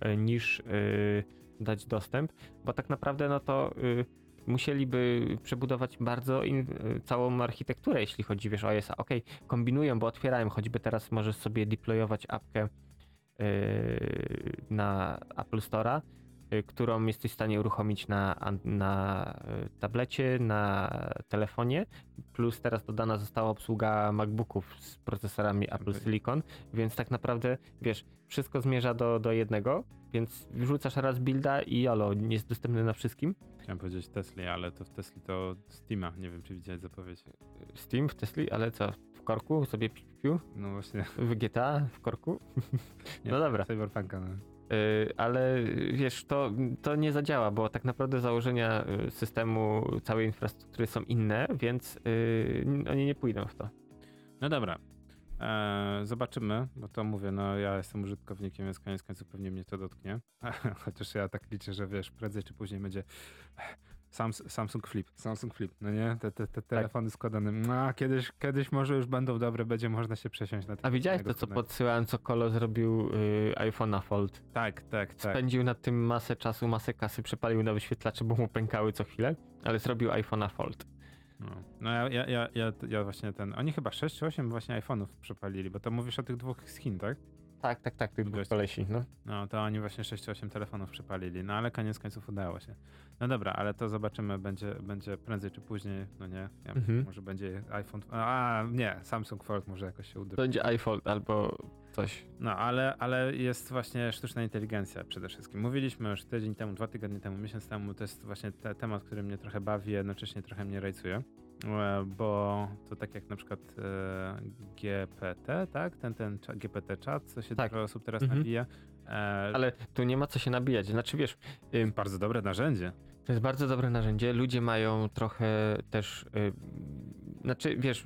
y, niż y, dać dostęp, bo tak naprawdę no to y, musieliby przebudować bardzo in, y, całą architekturę, jeśli chodzi wiesz, o iOS. Okej, kombinują, bo otwierają, choćby teraz możesz sobie deployować apkę y, na Apple Store'a, którą jesteś w stanie uruchomić na, na y, tablecie, na telefonie, plus teraz dodana została obsługa MacBooków z procesorami Apple. Silicon, więc tak naprawdę, wiesz, wszystko zmierza do, do jednego, więc wrzucasz raz builda i jolo, jest dostępny na wszystkim. Chciałem powiedzieć Tesla, ale to w Tesli to Steama, nie wiem czy widziałeś zapowiedź. Steam w Tesli, ale co, w korku sobie piu, No właśnie, w GTA w korku? Nie, no dobra. Cyberpunka, no. Y, ale y, wiesz, to, to nie zadziała, bo tak naprawdę założenia y, systemu, całej infrastruktury są inne, więc oni nie pójdą w to. No dobra. Eee, zobaczymy, bo to mówię, no ja jestem użytkownikiem, więc koniec końców pewnie mnie to dotknie. Chociaż ja tak liczę, że wiesz, prędzej czy później będzie Sams- Samsung Flip, Samsung Flip, no nie? Te, te, te telefony składane. No, kiedyś, kiedyś może już będą dobre, będzie można się przesiąść na A widziałeś to, co podsyłałem, co Kolo zrobił y, iPhone'a Fold? Tak, tak, tak. Spędził nad tym masę czasu, masę kasy, przepalił na wyświetlacze, bo mu pękały co chwilę, ale zrobił iPhone'a Fold. No, no ja, ja, ja, ja, ja właśnie ten. Oni chyba 6 czy 8 właśnie iPhone'ów przepalili, bo to mówisz o tych dwóch z Chin, tak? Tak, tak, tak, tych dwóch Gości. kolesi, no. No to oni właśnie 6-8 telefonów przypalili, no ale koniec końców udało się. No dobra, ale to zobaczymy, będzie, będzie prędzej czy później, no nie, ja, Mhm. może będzie iPhone, a nie, Samsung Fold może jakoś się uda. To będzie iPhone albo coś. No, ale, ale jest właśnie sztuczna inteligencja przede wszystkim. Mówiliśmy już tydzień temu, dwa tygodnie temu, miesiąc temu, to jest właśnie te, temat, który mnie trochę bawi, jednocześnie trochę mnie rajcuje, bo to tak jak na przykład e, GPT, tak? Ten, ten GPT chat, co się Tak. dużo osób teraz Mhm. nabija. E, Ale tu nie ma co się nabijać. Znaczy wiesz, Bardzo dobre narzędzie. to jest bardzo dobre narzędzie. Ludzie mają trochę też. Y, znaczy, wiesz,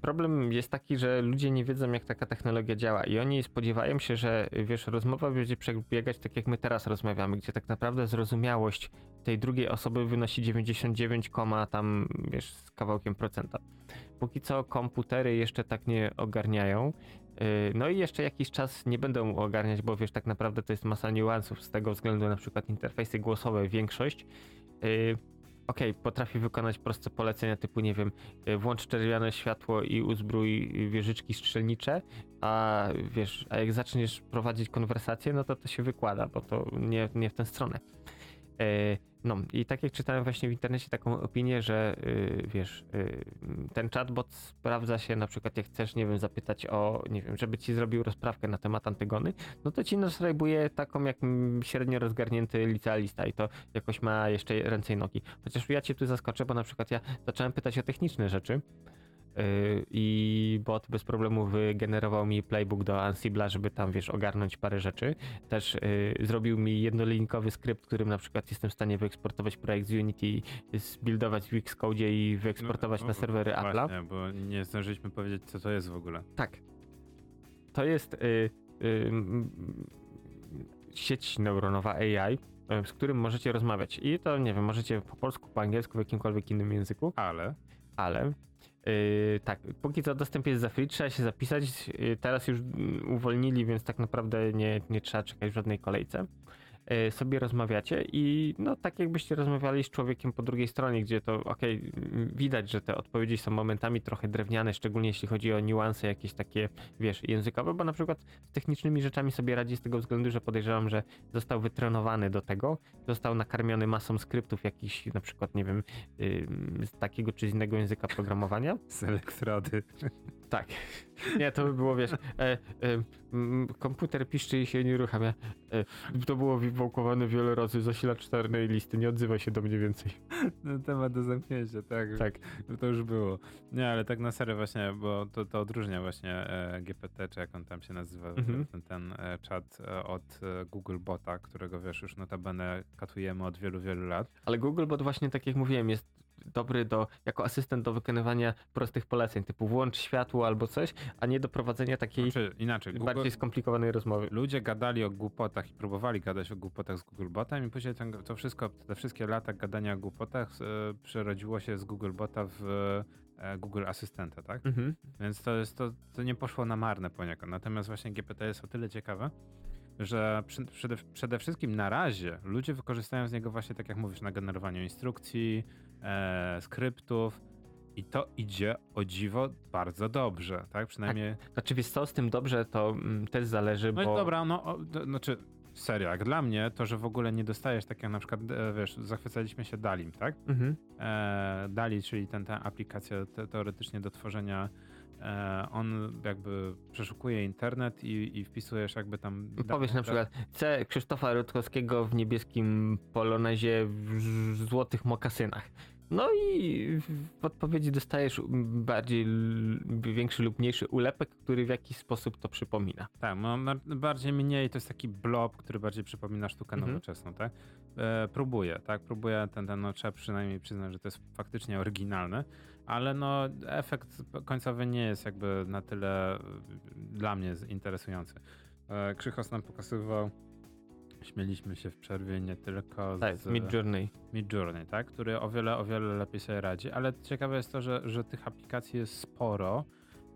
problem jest taki, że ludzie nie wiedzą, jak taka technologia działa, i oni spodziewają się, że y, wiesz, rozmowa będzie przebiegać tak, jak my teraz rozmawiamy, gdzie tak naprawdę zrozumiałość tej drugiej osoby wynosi 99, koma tam, wiesz, z kawałkiem procenta. Póki co komputery jeszcze tak nie ogarniają. Y, No i jeszcze jakiś czas nie będą ogarniać, bo wiesz, tak naprawdę to jest masa niuansów z tego względu, na przykład interfejsy głosowe, większość. Okej, potrafi wykonać proste polecenia typu, nie wiem, y, włącz czerwione światło i uzbrój wieżyczki strzelnicze, a wiesz, a jak zaczniesz prowadzić konwersację, no to to się wykłada, bo to nie, nie w tę stronę. E, No i tak jak czytałem właśnie w internecie taką opinię, że y, wiesz, y, ten chatbot sprawdza się na przykład jak chcesz, nie wiem, zapytać o, nie wiem, żeby ci zrobił rozprawkę na temat Antygony, no to ci nasrajbuje taką jak średnio rozgarnięty licealista i to jakoś ma jeszcze ręce i nogi. Chociaż ja cię tu zaskoczę, bo na przykład ja zacząłem pytać o techniczne rzeczy, Yy, i bot bez problemu wygenerował mi playbook do Ansible'a, żeby tam, wiesz, ogarnąć parę rzeczy. Też yy, zrobił mi jednolinkowy skrypt, którym na przykład jestem w stanie wyeksportować projekt z Unity, zbuildować w Xcode i wyeksportować No, na serwery Apple'a. Właśnie, bo nie zdążyliśmy powiedzieć, co to jest w ogóle. Tak. To jest y, y, sieć neuronowa AI, y, z którym możecie rozmawiać. I to, nie wiem, możecie po polsku, po angielsku, w jakimkolwiek innym języku. Ale ale yy, tak, póki co dostęp jest za free, trzeba się zapisać. Yy, teraz już mm, uwolnili, więc tak naprawdę nie, nie trzeba czekać w żadnej kolejce. Yy, sobie rozmawiacie i no tak jakbyście rozmawiali z człowiekiem po drugiej stronie, gdzie to okej, mm, widać, że te odpowiedzi są momentami trochę drewniane, szczególnie jeśli chodzi o niuanse jakieś takie, wiesz, językowe, bo na przykład z technicznymi rzeczami sobie radzi z tego względu, że podejrzewam, że został wytrenowany do tego, został nakarmiony masą skryptów jakichś, na przykład, nie wiem, ym, z takiego czy z innego języka programowania. z elektrody. Tak. Nie, to by było, wiesz, e, e, m, komputer piszczy i się nie uruchamia. E, to było wywałkowane wiele razy, zasilacz czarnej listy, nie odzywaj się do mnie więcej. No, temat do zamknięcia, tak. Tak. To już było. Nie, ale tak na serio właśnie, bo to, to odróżnia właśnie e, GPT, czy jak on tam się nazywa, Mhm. ten, ten e, czat e, od Google Bota, którego wiesz, już notabene katujemy od wielu, wielu lat. Ale Googlebot właśnie, tak jak mówiłem, jest dobry do, jako asystent do wykonywania prostych poleceń, typu włącz światło albo coś, a nie do prowadzenia takiej Znaczy, inaczej, Google, bardziej skomplikowanej rozmowy. ludzie gadali o głupotach i próbowali gadać o głupotach z Google Botem i później to wszystko, te wszystkie lata gadania o głupotach e, przerodziło się z Google Bota w e, Google Asystenta, tak? Mhm. Więc to, jest, to, to nie poszło na marne poniekąd. Natomiast właśnie GPT jest o tyle ciekawe, że przy, przede, przede wszystkim na razie ludzie wykorzystają z niego właśnie, tak jak mówisz, na generowaniu instrukcji, e, skryptów i to idzie o dziwo bardzo dobrze, tak? Przynajmniej... Znaczy, wiesz co, z tym dobrze to mm, też zależy, No bo... dobra, no, o, to, znaczy serio, jak dla mnie to, że w ogóle nie dostajesz tak jak na przykład, e, wiesz, zachwycaliśmy się Dalim, tak? Mhm. e, Dali, czyli ten, ta aplikacja te, teoretycznie do tworzenia, on jakby przeszukuje internet i, i wpisujesz jakby tam... Powiesz na dane- przykład, chcę Krzysztofa Rutkowskiego w niebieskim polonezie w złotych mokasynach. No i w odpowiedzi dostajesz bardziej, większy lub mniejszy ulepek, który w jakiś sposób to przypomina. Tak, no, bardziej mniej to jest taki blob, który bardziej przypomina sztukę Mhm. nowoczesną, tak? E, próbuję, tak? Próbuję, ten, ten, no trzeba przynajmniej przyznać, że to jest faktycznie oryginalne, ale no efekt końcowy nie jest jakby na tyle e, dla mnie interesujący. E, Krzychos nam pokazywał, śmieliśmy się w przerwie nie tylko Tak, z Mid Journey. Midjourney, tak? który o wiele, o wiele lepiej sobie radzi, ale ciekawe jest to, że, że tych aplikacji jest sporo.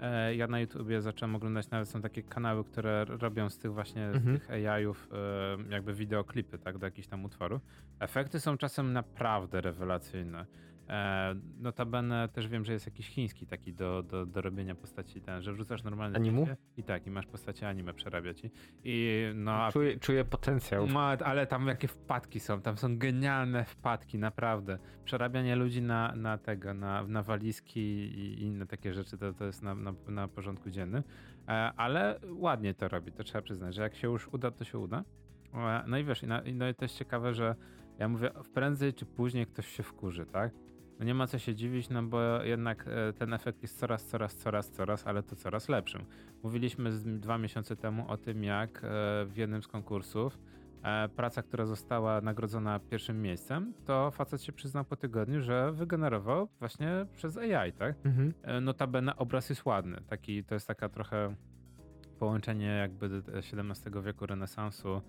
E, Ja na YouTubie zacząłem oglądać, nawet są takie kanały, które robią z tych właśnie, Mhm. z tych AI-ów e, jakby wideoklipy, tak, do jakichś tam utworów. Efekty są czasem naprawdę rewelacyjne. E, notabene też wiem, że jest jakiś chiński taki do, do, do robienia postaci, ten, że wrzucasz normalne Animu? i tak, i masz postacie anime przerabiać. I, i no, a Czuję, czuję potencjał. no, ale tam jakie wpadki są, tam są genialne wpadki, naprawdę. Przerabianie ludzi na, na tego, na, na walizki i inne takie rzeczy, to, to jest na, na, na porządku dziennym. E, ale ładnie to robi, to trzeba przyznać, że jak się już uda, to się uda. E, no i wiesz, i na, i no i to jest ciekawe, że ja mówię, prędzej czy później ktoś się wkurzy, tak? No nie ma co się dziwić, no bo jednak e, ten efekt jest coraz, coraz, coraz, coraz, ale to coraz lepszym. Mówiliśmy dwa miesiące temu o tym, jak e, w jednym z konkursów e, praca, która została nagrodzona pierwszym miejscem, to facet się przyznał po tygodniu, że wygenerował właśnie przez AI, tak? Mhm. Notabene obraz jest ładny. Taki, to jest taka trochę połączenie jakby XVII wieku renesansu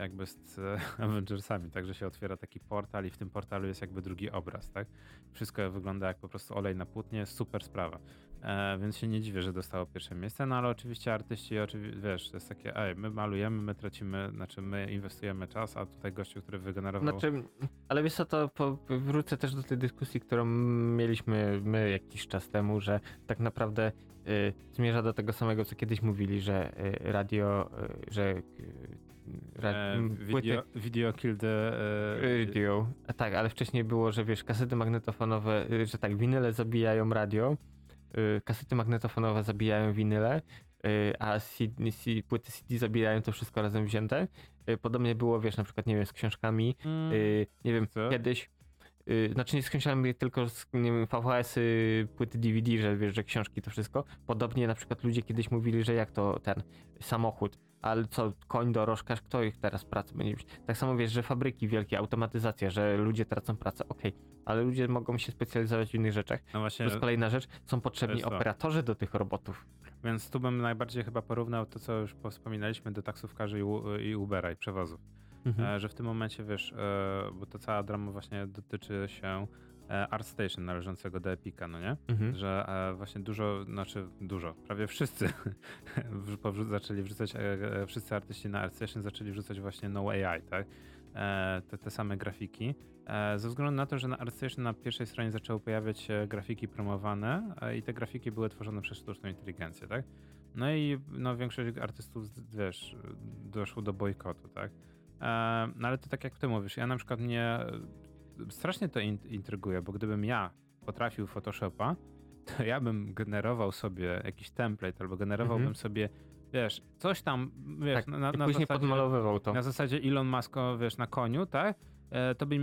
jakby z e, Avengersami, także się otwiera taki portal i w tym portalu jest jakby drugi obraz, tak? Wszystko wygląda jak po prostu olej na płótnie, super sprawa. E, więc się nie dziwię, że dostało pierwsze miejsce, no ale oczywiście artyści, oczywi- wiesz, to jest takie, ej, my malujemy, my tracimy, znaczy my inwestujemy czas, a tutaj gościu, który wygenerował... Znaczy, ale wiesz co, to wrócę też do tej dyskusji, którą mieliśmy my jakiś czas temu, że tak naprawdę y, zmierza do tego samego, co kiedyś mówili, że y, radio, y, że y, ra, e, video, video kill the... E, radio, a tak, ale wcześniej było, że wiesz, kasety magnetofonowe, y, że tak, winyle zabijają radio, y, kasety magnetofonowe zabijają winyle, y, a CD, C, płyty CD zabijają to wszystko razem wzięte. Podobnie było, wiesz, na przykład, nie wiem, z książkami, mm, nie wiem, Co? kiedyś. znaczy nie z książkami, tylko z nie wiem, VHS-y, płyty DVD, że wiesz, że książki to wszystko. Podobnie na przykład ludzie kiedyś mówili, że jak to ten samochód, ale co, koń, dorożkarz, kto ich teraz pracę będzie mieć? Tak samo wiesz, że fabryki wielkie, automatyzacja, że ludzie tracą pracę, okej, ale ludzie mogą się specjalizować w innych rzeczach. no właśnie, To jest kolejna rzecz, są potrzebni operatorzy do tych robotów. Więc tu bym najbardziej chyba porównał to, co już wspominaliśmy do taksówkarzy i, Ubera i przewozów. Mhm. E, że w tym momencie, wiesz, e, bo to cała drama właśnie dotyczy się ArtStation należącego do Epica, no nie? Mhm. Że e, właśnie dużo, znaczy dużo, prawie wszyscy zaczęli wrzucać, e, e, wszyscy artyści na ArtStation zaczęli wrzucać właśnie no AI, tak? E, te, te same grafiki. E, ze względu na to, że na ArtStation na pierwszej stronie zaczęły pojawiać się grafiki promowane e, i te grafiki były tworzone przez sztuczną inteligencję, tak? No i no, większość artystów, wiesz, doszło do bojkotu, tak? E, no ale to tak jak ty mówisz, ja na przykład mnie strasznie to in- intryguje, bo gdybym ja potrafił Photoshopa, to ja bym generował sobie jakiś template albo generowałbym Mhm. sobie, wiesz, coś tam, wiesz, Tak, na, na, później zasadzie, podmalowywał to. na zasadzie Elon Musk, wiesz, na koniu, tak? E, To by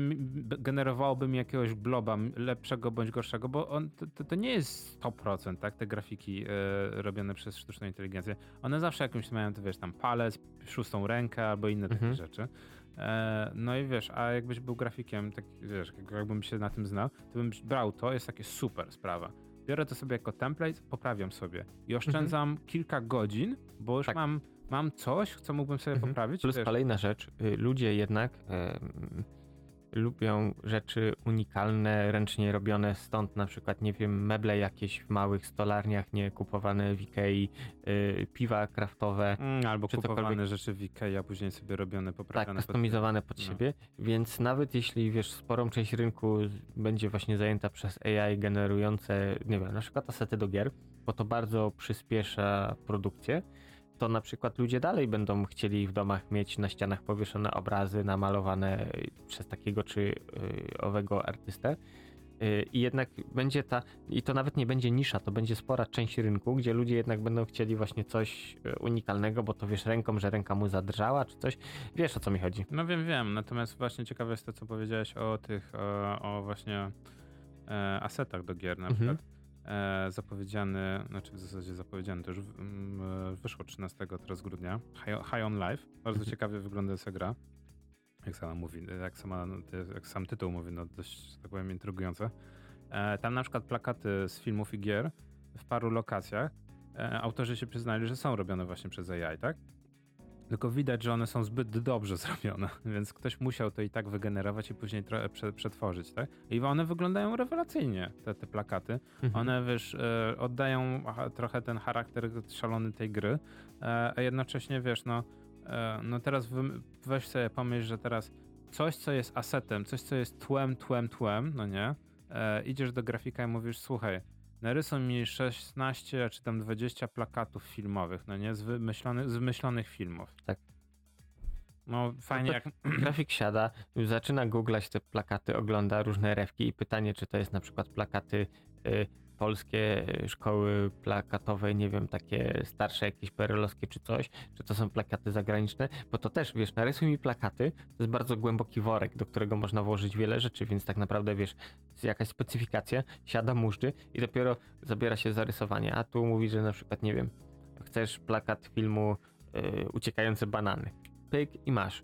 generowałoby mi jakiegoś bloba lepszego bądź gorszego, bo on, to, to, nie jest 100%, tak? Te grafiki e, robione przez sztuczną inteligencję. One zawsze jakąś mają, to wiesz, tam palec, szóstą rękę albo inne takie Mhm. rzeczy. E, no i wiesz, a jakbyś był grafikiem, tak, wiesz, jak- jakbym się na tym znał, to bym brał to, jest takie super sprawa. Biorę to sobie jako template, poprawiam sobie i oszczędzam kilka godzin, bo już Tak. mam, mam coś, co mógłbym sobie Mhm. poprawić. Plus wiesz. kolejna rzecz, y, ludzie jednak lubią rzeczy unikalne, ręcznie robione, stąd na przykład, nie wiem, meble jakieś w małych stolarniach, nie kupowane w Ikei, y, piwa kraftowe, Mm, albo czy kupowane cokolwiek. rzeczy w Ikea, a później sobie robione, tak, poprawione. pod- kustomizowane pod no. siebie, więc nawet jeśli, wiesz, sporą część rynku będzie właśnie zajęta przez AI generujące, nie wiem, na przykład asety do gier, bo to bardzo przyspiesza produkcję, to na przykład ludzie dalej będą chcieli w domach mieć na ścianach powieszone obrazy namalowane przez takiego czy y, owego artystę. Y, I jednak będzie ta, i to nawet nie będzie nisza, to będzie spora część rynku, gdzie ludzie jednak będą chcieli właśnie coś y, unikalnego, bo to wiesz ręką, że ręka mu zadrżała czy coś. Wiesz o co mi chodzi. No wiem, wiem. Natomiast właśnie ciekawe jest to, co powiedziałeś o tych, o, o właśnie e, asetach do gier na Mhm. przykład. E, zapowiedziany, znaczy w zasadzie zapowiedziany, to już mm, e, wyszło 13 teraz grudnia. High, High on Life. Bardzo Mhm. ciekawie wygląda ta gra. Jak sama mówi, jak, sama, jak sam tytuł mówi, no dość, tak powiem, intrygujące. E, tam na przykład plakaty z filmów i gier w paru lokacjach. E, autorzy się przyznali, że są robione właśnie przez AI, tak? Tylko widać, że one są zbyt dobrze zrobione, więc ktoś musiał to i tak wygenerować i później trochę prze, przetworzyć, tak? I one wyglądają rewelacyjnie, te, te plakaty. Mhm. One, wiesz, e, oddają trochę ten charakter szalony tej gry, e, a jednocześnie, wiesz, no, e, no teraz weź sobie pomyśl, że teraz coś, co jest asetem, coś, co jest tłem, tłem, tłem, no nie? E, idziesz do grafika i mówisz, słuchaj, narysuj mi 16 czy tam 20 plakatów filmowych, no nie? Z, wymyślony, z wymyślonych filmów. Tak. No fajnie tak jak... Grafik siada, zaczyna googlać te plakaty, ogląda różne rewki i pytanie, czy to jest na przykład plakaty y, polskie, szkoły plakatowe, nie wiem, takie starsze, jakieś perelowskie czy coś, czy to są plakaty zagraniczne, bo to też, wiesz, narysuj mi plakaty, to jest bardzo głęboki worek, do którego można włożyć wiele rzeczy, więc tak naprawdę, wiesz, jest jakaś specyfikacja, siada mużdży i dopiero zabiera się za rysowanie, a tu mówi, że na przykład, nie wiem, chcesz plakat filmu y, Uciekające banany. Pyk i masz.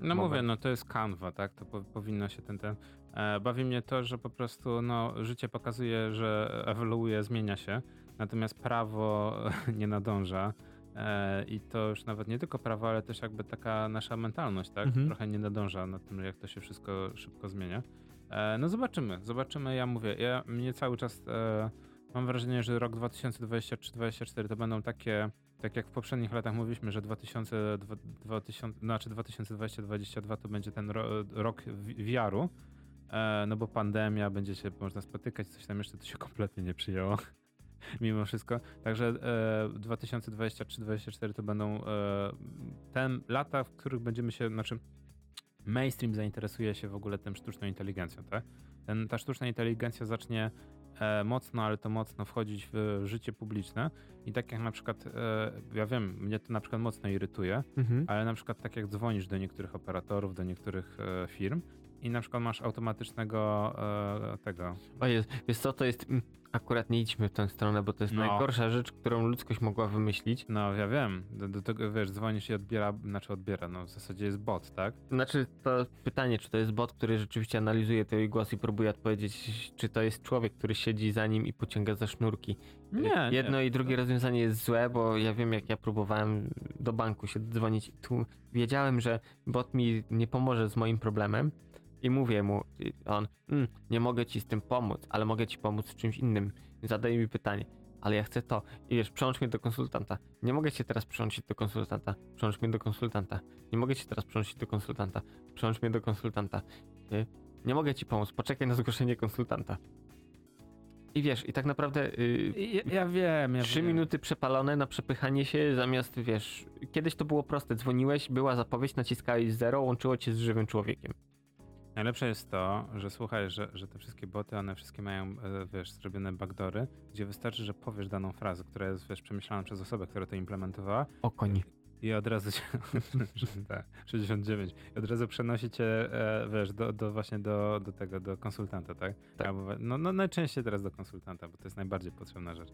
No Moment. mówię, no to jest Canva, tak? To po, powinno się ten, ten... E, bawi mnie to, że po prostu no, życie pokazuje, że ewoluuje, zmienia się, natomiast prawo nie nadąża. E, I to już nawet nie tylko prawo, ale też jakby taka nasza mentalność, tak? Mhm. Trochę nie nadąża na tym, jak to się wszystko szybko zmienia. E, no zobaczymy, zobaczymy. Ja mówię, ja mnie cały czas mam wrażenie, że rok 2023-2024 to będą takie, tak jak w poprzednich latach mówiliśmy, że 2000, 2000, znaczy 2020-2022 to będzie ten ro, rok wiaru, no bo pandemia, będzie się można spotykać, coś tam jeszcze to się kompletnie nie przyjęło. Mimo wszystko. Także e, 2023-2024 to będą e, te lata, w których będziemy się, znaczy mainstream zainteresuje się w ogóle tym sztuczną inteligencją, tak? Ten, ta sztuczna inteligencja zacznie e, mocno, ale to mocno wchodzić w życie publiczne i tak jak na przykład, e, ja wiem, mnie to na przykład mocno irytuje, Mhm. ale na przykład tak jak dzwonisz do niektórych operatorów, do niektórych e, firm i na przykład masz automatycznego e, tego, O jest, wiesz co, to jest, mm, akurat nie idźmy w tę stronę, bo to jest No. najgorsza rzecz, którą ludzkość mogła wymyślić. no ja wiem, do, do tego wiesz, dzwonisz i odbiera, znaczy odbiera, no w zasadzie jest bot, tak? Znaczy, to pytanie, czy to jest bot, który rzeczywiście analizuje twój głos i próbuje odpowiedzieć, czy to jest człowiek, który siedzi za nim i pociąga za sznurki. Nie, Jedno nie. i drugie rozwiązanie jest złe, bo ja wiem, jak ja próbowałem do banku się dzwonić i tu wiedziałem, że bot mi nie pomoże z moim problemem i mówię mu, on, mm, nie mogę ci z tym pomóc, ale mogę ci pomóc z czymś innym. Zadaje mi pytanie, ale ja chcę to. I wiesz, przełącz mnie do konsultanta. Nie mogę cię teraz przełączyć do konsultanta. Przełącz mnie do konsultanta. Nie mogę cię teraz przełączyć do konsultanta. Przełącz mnie do konsultanta. Y, Nie mogę ci pomóc. Poczekaj na zgłoszenie konsultanta. I wiesz, i tak naprawdę y, Ja, ja wiem, ja Trzy minuty przepalone na przepychanie się zamiast, wiesz, kiedyś to było proste, dzwoniłeś, była zapowiedź, naciskałeś zero, łączyło cię z żywym człowiekiem. Najlepsze jest to, że słuchaj, że, że te wszystkie boty, one wszystkie mają, e, wiesz, zrobione backdoory, gdzie wystarczy, że powiesz daną frazę, która jest, wiesz, przemyślana przez osobę, która to implementowała O koń. i od razu cię, tak, 69, i od razu przenosi cię, e, wiesz, do, do właśnie do, do tego, do konsultanta, tak? Tak. Albo, no, no najczęściej teraz do konsultanta, bo to jest najbardziej potrzebna rzecz.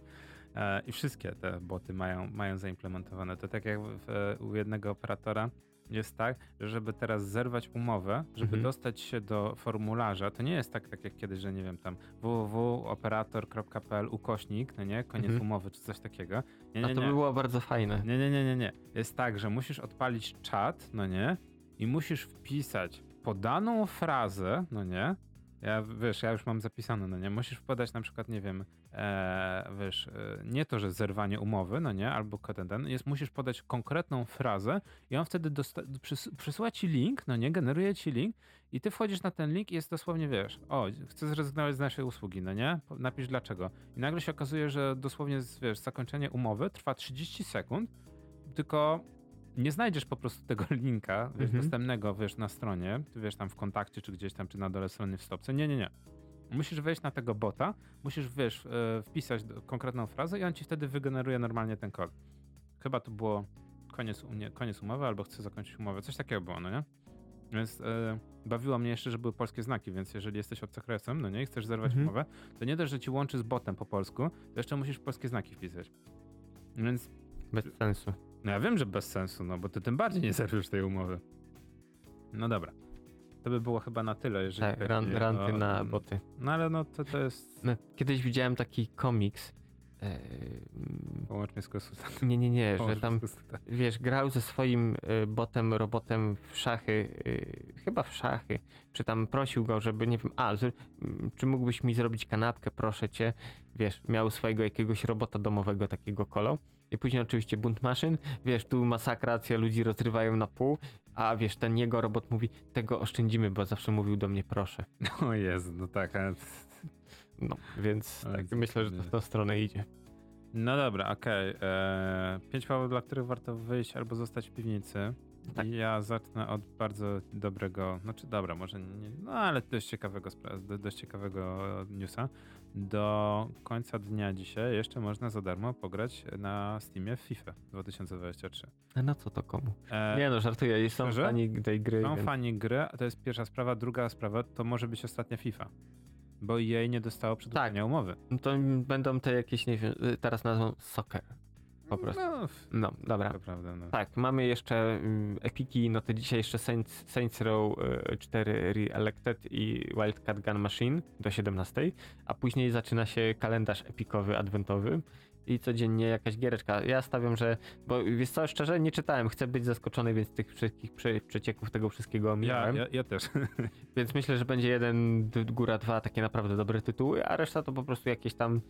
E, I wszystkie te boty mają, mają zaimplementowane. To tak jak w, u jednego operatora jest tak, że żeby teraz zerwać umowę, żeby Mhm. dostać się do formularza, to nie jest tak, tak jak kiedyś, że nie wiem, tam www.operator.pl ukośnik, no nie, koniec Mhm. umowy, czy coś takiego. Nie, A nie, to nie. by było bardzo fajne. Nie, nie, nie, nie, nie. Jest tak, że musisz odpalić czat, no nie? I musisz wpisać podaną frazę, no nie? Ja, wiesz, ja już mam zapisane, no nie? Musisz podać na przykład, nie wiem, e, wiesz, e, nie to, że zerwanie umowy, no nie? Albo ten, jest, musisz podać konkretną frazę i on wtedy dosta- przys- przysyła ci link, no nie? Generuje ci link i ty wchodzisz na ten link i jest dosłownie, wiesz, o, chcę zrezygnować z naszej usługi, no nie? Napisz dlaczego. I nagle się okazuje, że dosłownie, wiesz, zakończenie umowy trwa 30 sekund, tylko nie znajdziesz po prostu tego linka, wiesz, Mhm. dostępnego, wiesz, na stronie, wiesz, tam w kontakcie, czy gdzieś tam, czy na dole strony w stopce. Nie, nie, nie. Musisz wejść na tego bota, musisz, wiesz, e, wpisać konkretną frazę i on ci wtedy wygeneruje normalnie ten kod. Chyba to było koniec, koniec umowy, albo chcę zakończyć umowę. Coś takiego było, no nie? Więc e, bawiło mnie jeszcze, że były polskie znaki, więc jeżeli jesteś obcokrajowcem, no nie, i chcesz zerwać Mhm. umowę, to nie dość, że ci łączy z botem po polsku, to jeszcze musisz polskie znaki wpisać. Więc Bez sensu. No ja wiem, że bez sensu, no bo ty tym bardziej nie zerwiesz tej umowy. No dobra. To by było chyba na tyle, jeżeli Tak, ran, ranty o- na boty. No ale no to, to jest... No, kiedyś widziałem taki komiks, e, mm, Połącz mnie z konsultantem. nie, nie, nie, że Połącz tam z konsultantem. wiesz, grał ze swoim y, botem, robotem w szachy, y, chyba w szachy, czy tam prosił go, żeby, nie wiem, a, z, czy mógłbyś mi zrobić kanapkę, proszę cię, wiesz, miał swojego jakiegoś robota domowego takiego kolo. I później oczywiście bunt maszyn, wiesz, tu masakracja, ludzi rozrywają na pół, a wiesz, ten jego robot mówi, tego oszczędzimy, bo zawsze mówił do mnie proszę. O Jezu, no tak, ale... No, więc tak, myślę, że to w tą stronę idzie. No dobra, okej. eee, Pięć powodów, dla których warto wyjść albo zostać w piwnicy. Tak. Ja zacznę od bardzo dobrego, znaczy dobra, może nie, no ale dość ciekawego, dość ciekawego newsa. Do końca dnia dzisiaj jeszcze można za darmo pograć na Steamie w FIFA 2023. A na co to komu? E, Nie no, żartuję, są szczerze? fani tej gry. Są więc- fani gry, a to jest pierwsza sprawa. Druga sprawa to może być ostatnia FIFA. Bo jej nie dostało przedłużenia umowy. No To będą te jakieś, nie wiem, teraz nazwą soccer. Po prostu. No, No, dobra. No. Tak, mamy jeszcze mm, Epiki, no to dzisiaj jeszcze Saints, Saints Row y, 4 Re-Elected i Wildcat Gun Machine do 17, a później zaczyna się kalendarz epikowy, adwentowy i codziennie jakaś giereczka. Ja stawiam, że, bo wiesz co, szczerze nie czytałem, chcę być zaskoczony, więc tych wszystkich prze, przecieków tego wszystkiego Ja, omijałem, ja, ja też. więc myślę, że będzie jeden, góra dwa takie naprawdę dobre tytuły, a reszta to po prostu jakieś tam,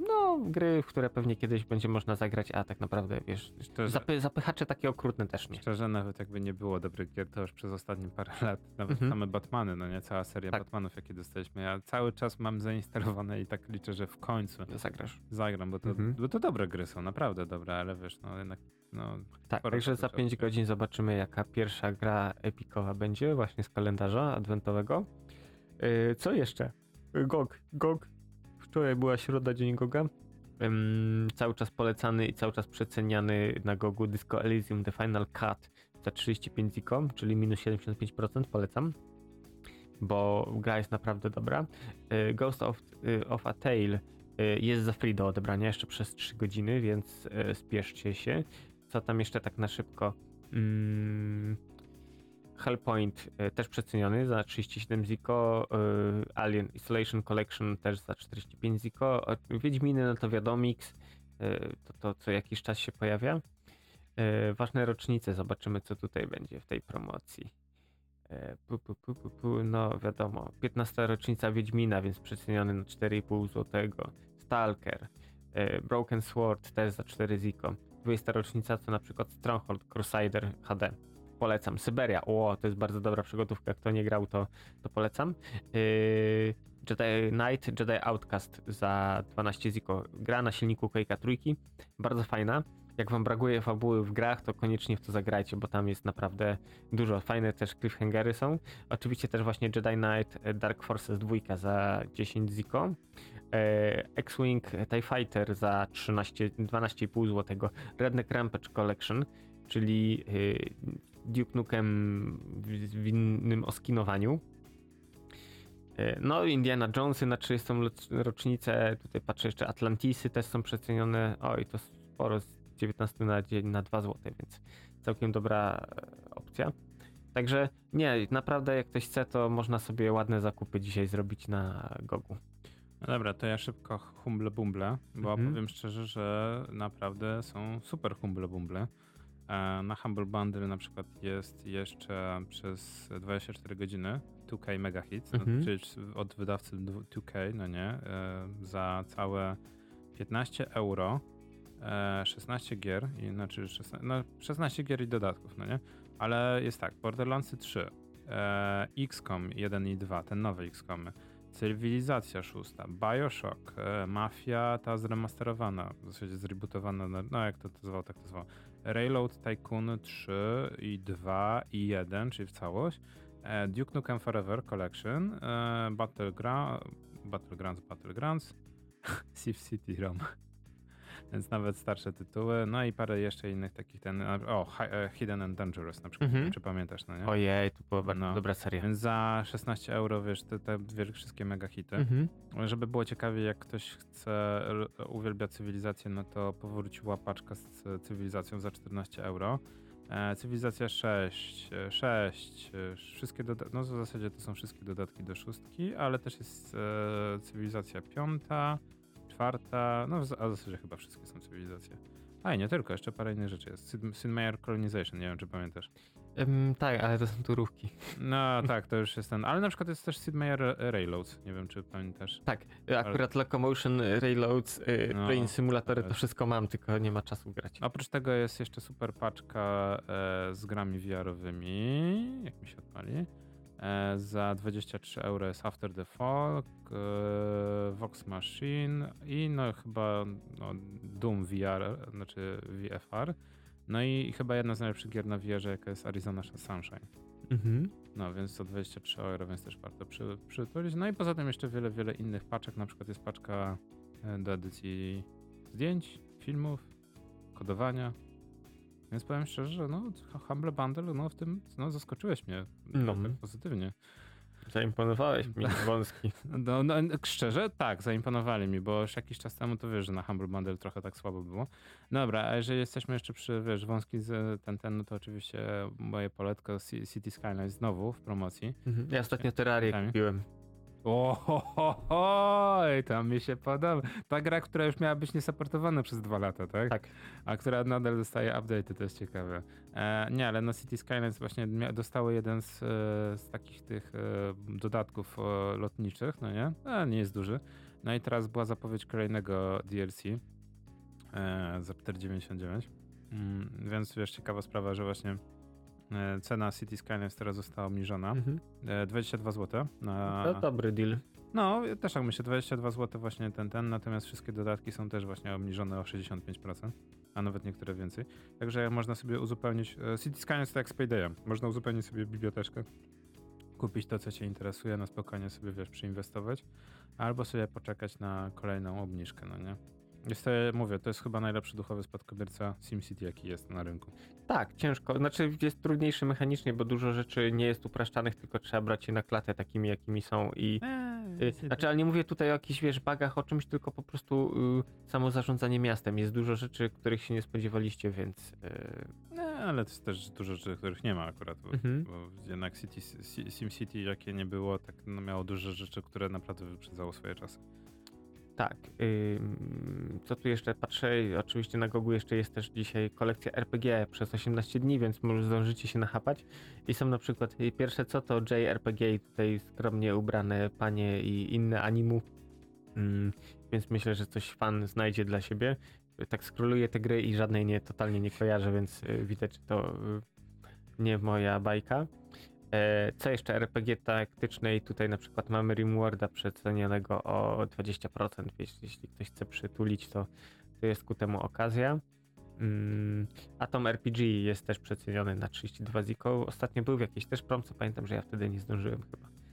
no, gry, w które pewnie kiedyś będzie można zagrać, a tak naprawdę, wiesz, Szczerze, zapy, zapychacze takie okrutne też nie. Szczerze, nawet jakby nie było dobrych gier, to już przez ostatnie parę lat, nawet Mhm. same Batmany, no nie, cała seria Tak. Batmanów, jakie dostaliśmy, ja cały czas mam zainstalowane i tak liczę, że w końcu Zagrasz. zagram, bo to, Mhm. bo to dobre gry są, naprawdę dobre, ale wiesz, no jednak, no, Tak, także za trzeba 5 wziąć. godzin zobaczymy, jaka pierwsza gra epikowa będzie, właśnie z kalendarza adwentowego. Yy, co jeszcze? Yy, GOG. GOG. Wczoraj była środa, dzień GOGa. Ym, cały czas polecany i cały czas przeceniany na GOGu Disco Elysium The Final Cut za 35 ziko, czyli minus 75%, polecam. Bo gra jest naprawdę dobra. Yy, Ghost of, yy, of a Tale yy, jest za free do odebrania jeszcze przez 3 godziny, więc spieszcie się co tam jeszcze tak na szybko? Mm, Hellpoint y, też przeceniony za 37 ziko, y, Alien Isolation Collection też za 45 ziko, Wiedźminy no to wiadomix, y, to, to co jakiś czas się pojawia. Ważne rocznice, zobaczymy co tutaj będzie w tej promocji. Pu, pu, pu, pu, pu, no wiadomo, 15 rocznica Wiedźmina, więc przeceniony na 4,5 złotego. Stalker, Broken Sword też za 4 ziko. 20 rocznica to na przykład Stronghold Crusader HD. Polecam. Syberia. O, to jest bardzo dobra przygotówka. Kto nie grał, to, to polecam. Yy, Jedi Knight, Jedi Outcast za 12 ziko. Gra na silniku Quake'a trójki. Bardzo fajna. Jak wam brakuje fabuły w grach, to koniecznie w to zagrajcie, bo tam jest naprawdę dużo. Fajne też cliffhangery są. Oczywiście też właśnie Jedi Knight e, Dark Forces 2 za 10 ziko. E, X-Wing TIE Fighter za 13, 12,5 zł. Redneck Rampage Collection, czyli y, Duke Nukem w, innym oskinowaniu. E, No, Indiana Jonesy na 30. loc- rocznicę. Tutaj patrzę jeszcze Atlantisy też są przecenione. Oj, to sporo z 19 na, dzień na 2 zł, więc całkiem dobra e, opcja. Także nie, naprawdę jak ktoś chce, to można sobie ładne zakupy dzisiaj zrobić na Gogu. No dobra, to ja szybko humble bumble, bo Mhm. powiem szczerze, że naprawdę są super humble bumble. E, Na Humble Bundle na przykład jest jeszcze przez 24 godziny 2K Mega Hits, no, Mhm. czyli od wydawcy dwu- 2K, no nie, e, za całe 15 euro, e, 16 gier, i, znaczy 16, no 16 gier i dodatków, no nie, ale jest tak, Borderlandsy 3, e, XCOM 1 i 2, ten nowy XCOM, Cywilizacja szósta, Bioshock, e, Mafia ta zremasterowana, w zasadzie zrebootowana, no, no jak to, to zwał, tak to zwał. Railroad Tycoon 3 i 2 i 1, czyli w całość. E, Duke Nukem Forever Collection, e, Battleground, Battlegrounds, Battlegrounds, Civ City Rom. Więc nawet starsze tytuły, no i parę jeszcze innych takich ten, o, e, Hidden and Dangerous na przykład, Mhm. czy pamiętasz, no nie? Ojej, to była bardzo No. dobra seria. Więc za 16 euro, wiesz, te, te wszystkie mega hity. Mhm. Żeby było ciekawie, jak ktoś chce, uwielbia cywilizację, no to powróciła paczka z cywilizacją za 14 euro. E, cywilizacja 6, e, 6, e, wszystkie dodatki, no w zasadzie to są wszystkie dodatki do szóstki, ale też jest e, cywilizacja piąta, czwarta, no a w zasadzie chyba wszystkie są cywilizacje. A nie tylko, jeszcze parę innych rzeczy jest. Sid, Meier Colonization, nie wiem czy pamiętasz. Ym, tak, ale to są turówki. No tak, to już jest ten, ale na przykład jest też Sid Meier Railroads, nie wiem czy pamiętasz. Tak, y, akurat Locomotion, Railroads, y, No, Train Simulatory, to wszystko mam, tylko nie ma czasu grać. Oprócz tego jest jeszcze super paczka e, z grami VR-owymi, jak mi się odpali. E, za 23 euro jest After the Fog, e, Vox Machine i no chyba no, Doom VR, znaczy VFR. No i chyba jedna z najlepszych gier na VR, jaka jest Arizona Sunshine. Mhm. No więc to 23 euro, więc też warto przy, przytulić. No i poza tym jeszcze wiele, wiele innych paczek. Na przykład jest paczka e, do edycji zdjęć, filmów, kodowania. Więc powiem szczerze, że no, Humble Bundle, no w tym, no zaskoczyłeś mnie No. tak pozytywnie. Zaimponowałeś mi, wąski. No, no, szczerze, tak, zaimponowali mi, bo już jakiś czas temu to wiesz, że na Humble Bundle trochę tak słabo było. Dobra, a jeżeli jesteśmy jeszcze przy, wiesz, wąski z ten, ten, no to oczywiście moje poletko City Skyline znowu w promocji. Mhm. Ja ostatnio Terrarię kupiłem. O, ho, ho, ho, ej, to mi się podoba. Ta gra, która już miała być niesupportowana przez dwa lata, tak? Tak. A która nadal dostaje update, to jest ciekawe. E, nie, ale no City Skylines właśnie dostało jeden z, e, z takich tych e, dodatków e, lotniczych, no nie? A, nie jest duży. No i teraz była zapowiedź kolejnego DLC e, za 4,99. Mm, więc wiesz, ciekawa sprawa, że właśnie cena City Skylines teraz została obniżona. Mhm. E, 22 zł na... To dobry deal. No, też tak myślę, 22 zł właśnie ten, ten, natomiast wszystkie dodatki są też właśnie obniżone o 65%, a nawet niektóre więcej. Także można sobie uzupełnić, e, City Skylines to jak z Paydayem, można uzupełnić sobie biblioteczkę, kupić to, co cię interesuje, na spokojnie sobie, wiesz, przyinwestować, albo sobie poczekać na kolejną obniżkę, no nie? Jest to, mówię, to jest chyba najlepszy duchowy spadkobierca SimCity, jaki jest na rynku. Tak, ciężko. Znaczy jest trudniejszy mechanicznie, bo dużo rzeczy nie jest upraszczanych, tylko trzeba brać je na klatę takimi, jakimi są i... Y, Znaczy, ale nie mówię tutaj o jakichś, wiesz, bagach, o czymś, tylko po prostu y, samo zarządzanie miastem. Jest dużo rzeczy, których się nie spodziewaliście, więc... Y, Nie, ale to jest też dużo rzeczy, których nie ma akurat, bo, Mhm. bo jednak City, Si- SimCity jakie nie było, tak no, miało dużo rzeczy, które naprawdę wyprzedzało swoje czasy. Tak. co tu jeszcze patrzę? Oczywiście na Gogu jeszcze jest też dzisiaj kolekcja RPG przez 18 dni, więc może zdążycie się nachapać. I są na przykład y, pierwsze co to JRPG, tutaj skromnie ubrane panie i inne animu. Ym, więc myślę, że coś fan znajdzie dla siebie. Tak skroluję te gry i żadnej nie totalnie nie kojarzę, więc y, widać, że to y, nie moja bajka. E, Co jeszcze RPG taktycznej? Tutaj na przykład mamy Rimworda przecenionego o 20%, więc jeśli ktoś chce przytulić, to, to jest ku temu okazja. Mm, Atom RPG jest też przeceniony na 32 ziko. Ostatnio był w jakiejś też promce, pamiętam, że ja wtedy nie zdążyłem chyba.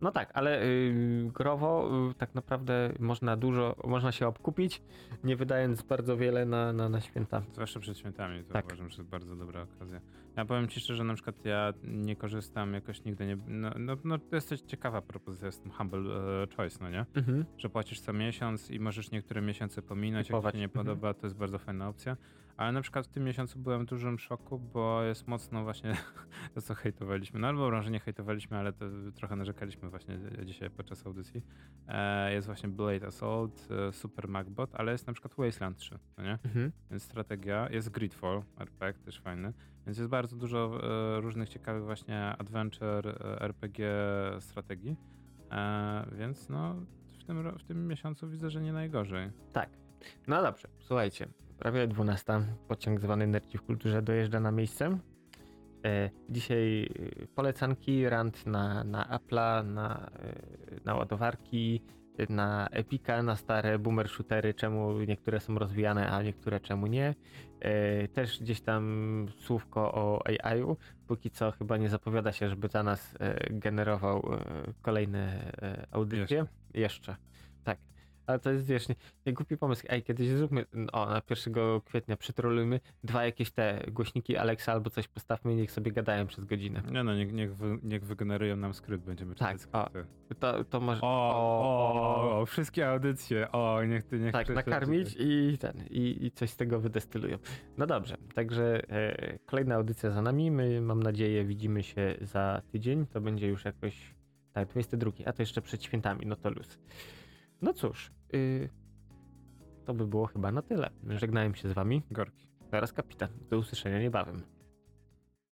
No tak, ale y, growo y, tak naprawdę można dużo, można się obkupić, nie wydając bardzo wiele na, na, na święta. Zwłaszcza przed świętami, to Tak. uważam, że jest bardzo dobra okazja. Ja powiem ci szczerze, na przykład ja nie korzystam jakoś nigdy nie... No, no, no to jest coś ciekawa propozycja z tym Humble e, Choice, no nie? Mhm. że płacisz co miesiąc i możesz niektóre miesiące pominąć, jak ci się nie Mhm. podoba, to jest bardzo fajna opcja. Ale na przykład w tym miesiącu byłem w dużym szoku, bo jest mocno właśnie to, co hejtowaliśmy. No albo może nie hejtowaliśmy, ale to trochę narzekaliśmy właśnie dzisiaj podczas audycji. E, jest właśnie Blade Assault, e, Super Macbot, ale jest na przykład Wasteland 3, no nie? Mhm. Więc strategia, jest Gridfall, RPG, też fajny. Więc jest bardzo dużo e, różnych ciekawych właśnie adventure, RPG strategii. Więc no w tym, w tym miesiącu widzę, że nie najgorzej. Tak. No dobrze, słuchajcie. Prawie 12. Pociąg zwany Nerci w kulturze dojeżdża na miejsce. E, dzisiaj e, polecanki, rant na, na Apple'a, na, e, na ładowarki, na Epika, na stare boomer shootery, czemu niektóre są rozwijane, a niektóre czemu nie. Też gdzieś tam słówko o AI-u. Póki co chyba nie zapowiada się, żeby za nas generował kolejne audycje. Jeszcze. Jeszcze. Tak. Ale to jest wiesz, nie, nie głupi pomysł. Ej, kiedyś zróbmy, o, na 1 kwietnia przytrolujmy dwa jakieś te głośniki Alexa albo coś postawmy i niech sobie gadają przez godzinę. Nie no, niech, niech, wy, niech wygenerują nam skrypt, będziemy Tak, czytać o, skrypty. To, to może. O, o, o, wszystkie audycje, o, niech ty, niech tak, nakarmić tutaj. i ten, i, i coś z tego wydestylują. No dobrze, także e, kolejna audycja za nami. My mam nadzieję widzimy się za tydzień. To będzie już jakoś. Tak, 22, a to jeszcze przed świętami, no to luz. No cóż, y, to by było chyba na tyle. Żegnałem się z wami. Gorki. Teraz kapitan. Do usłyszenia niebawem.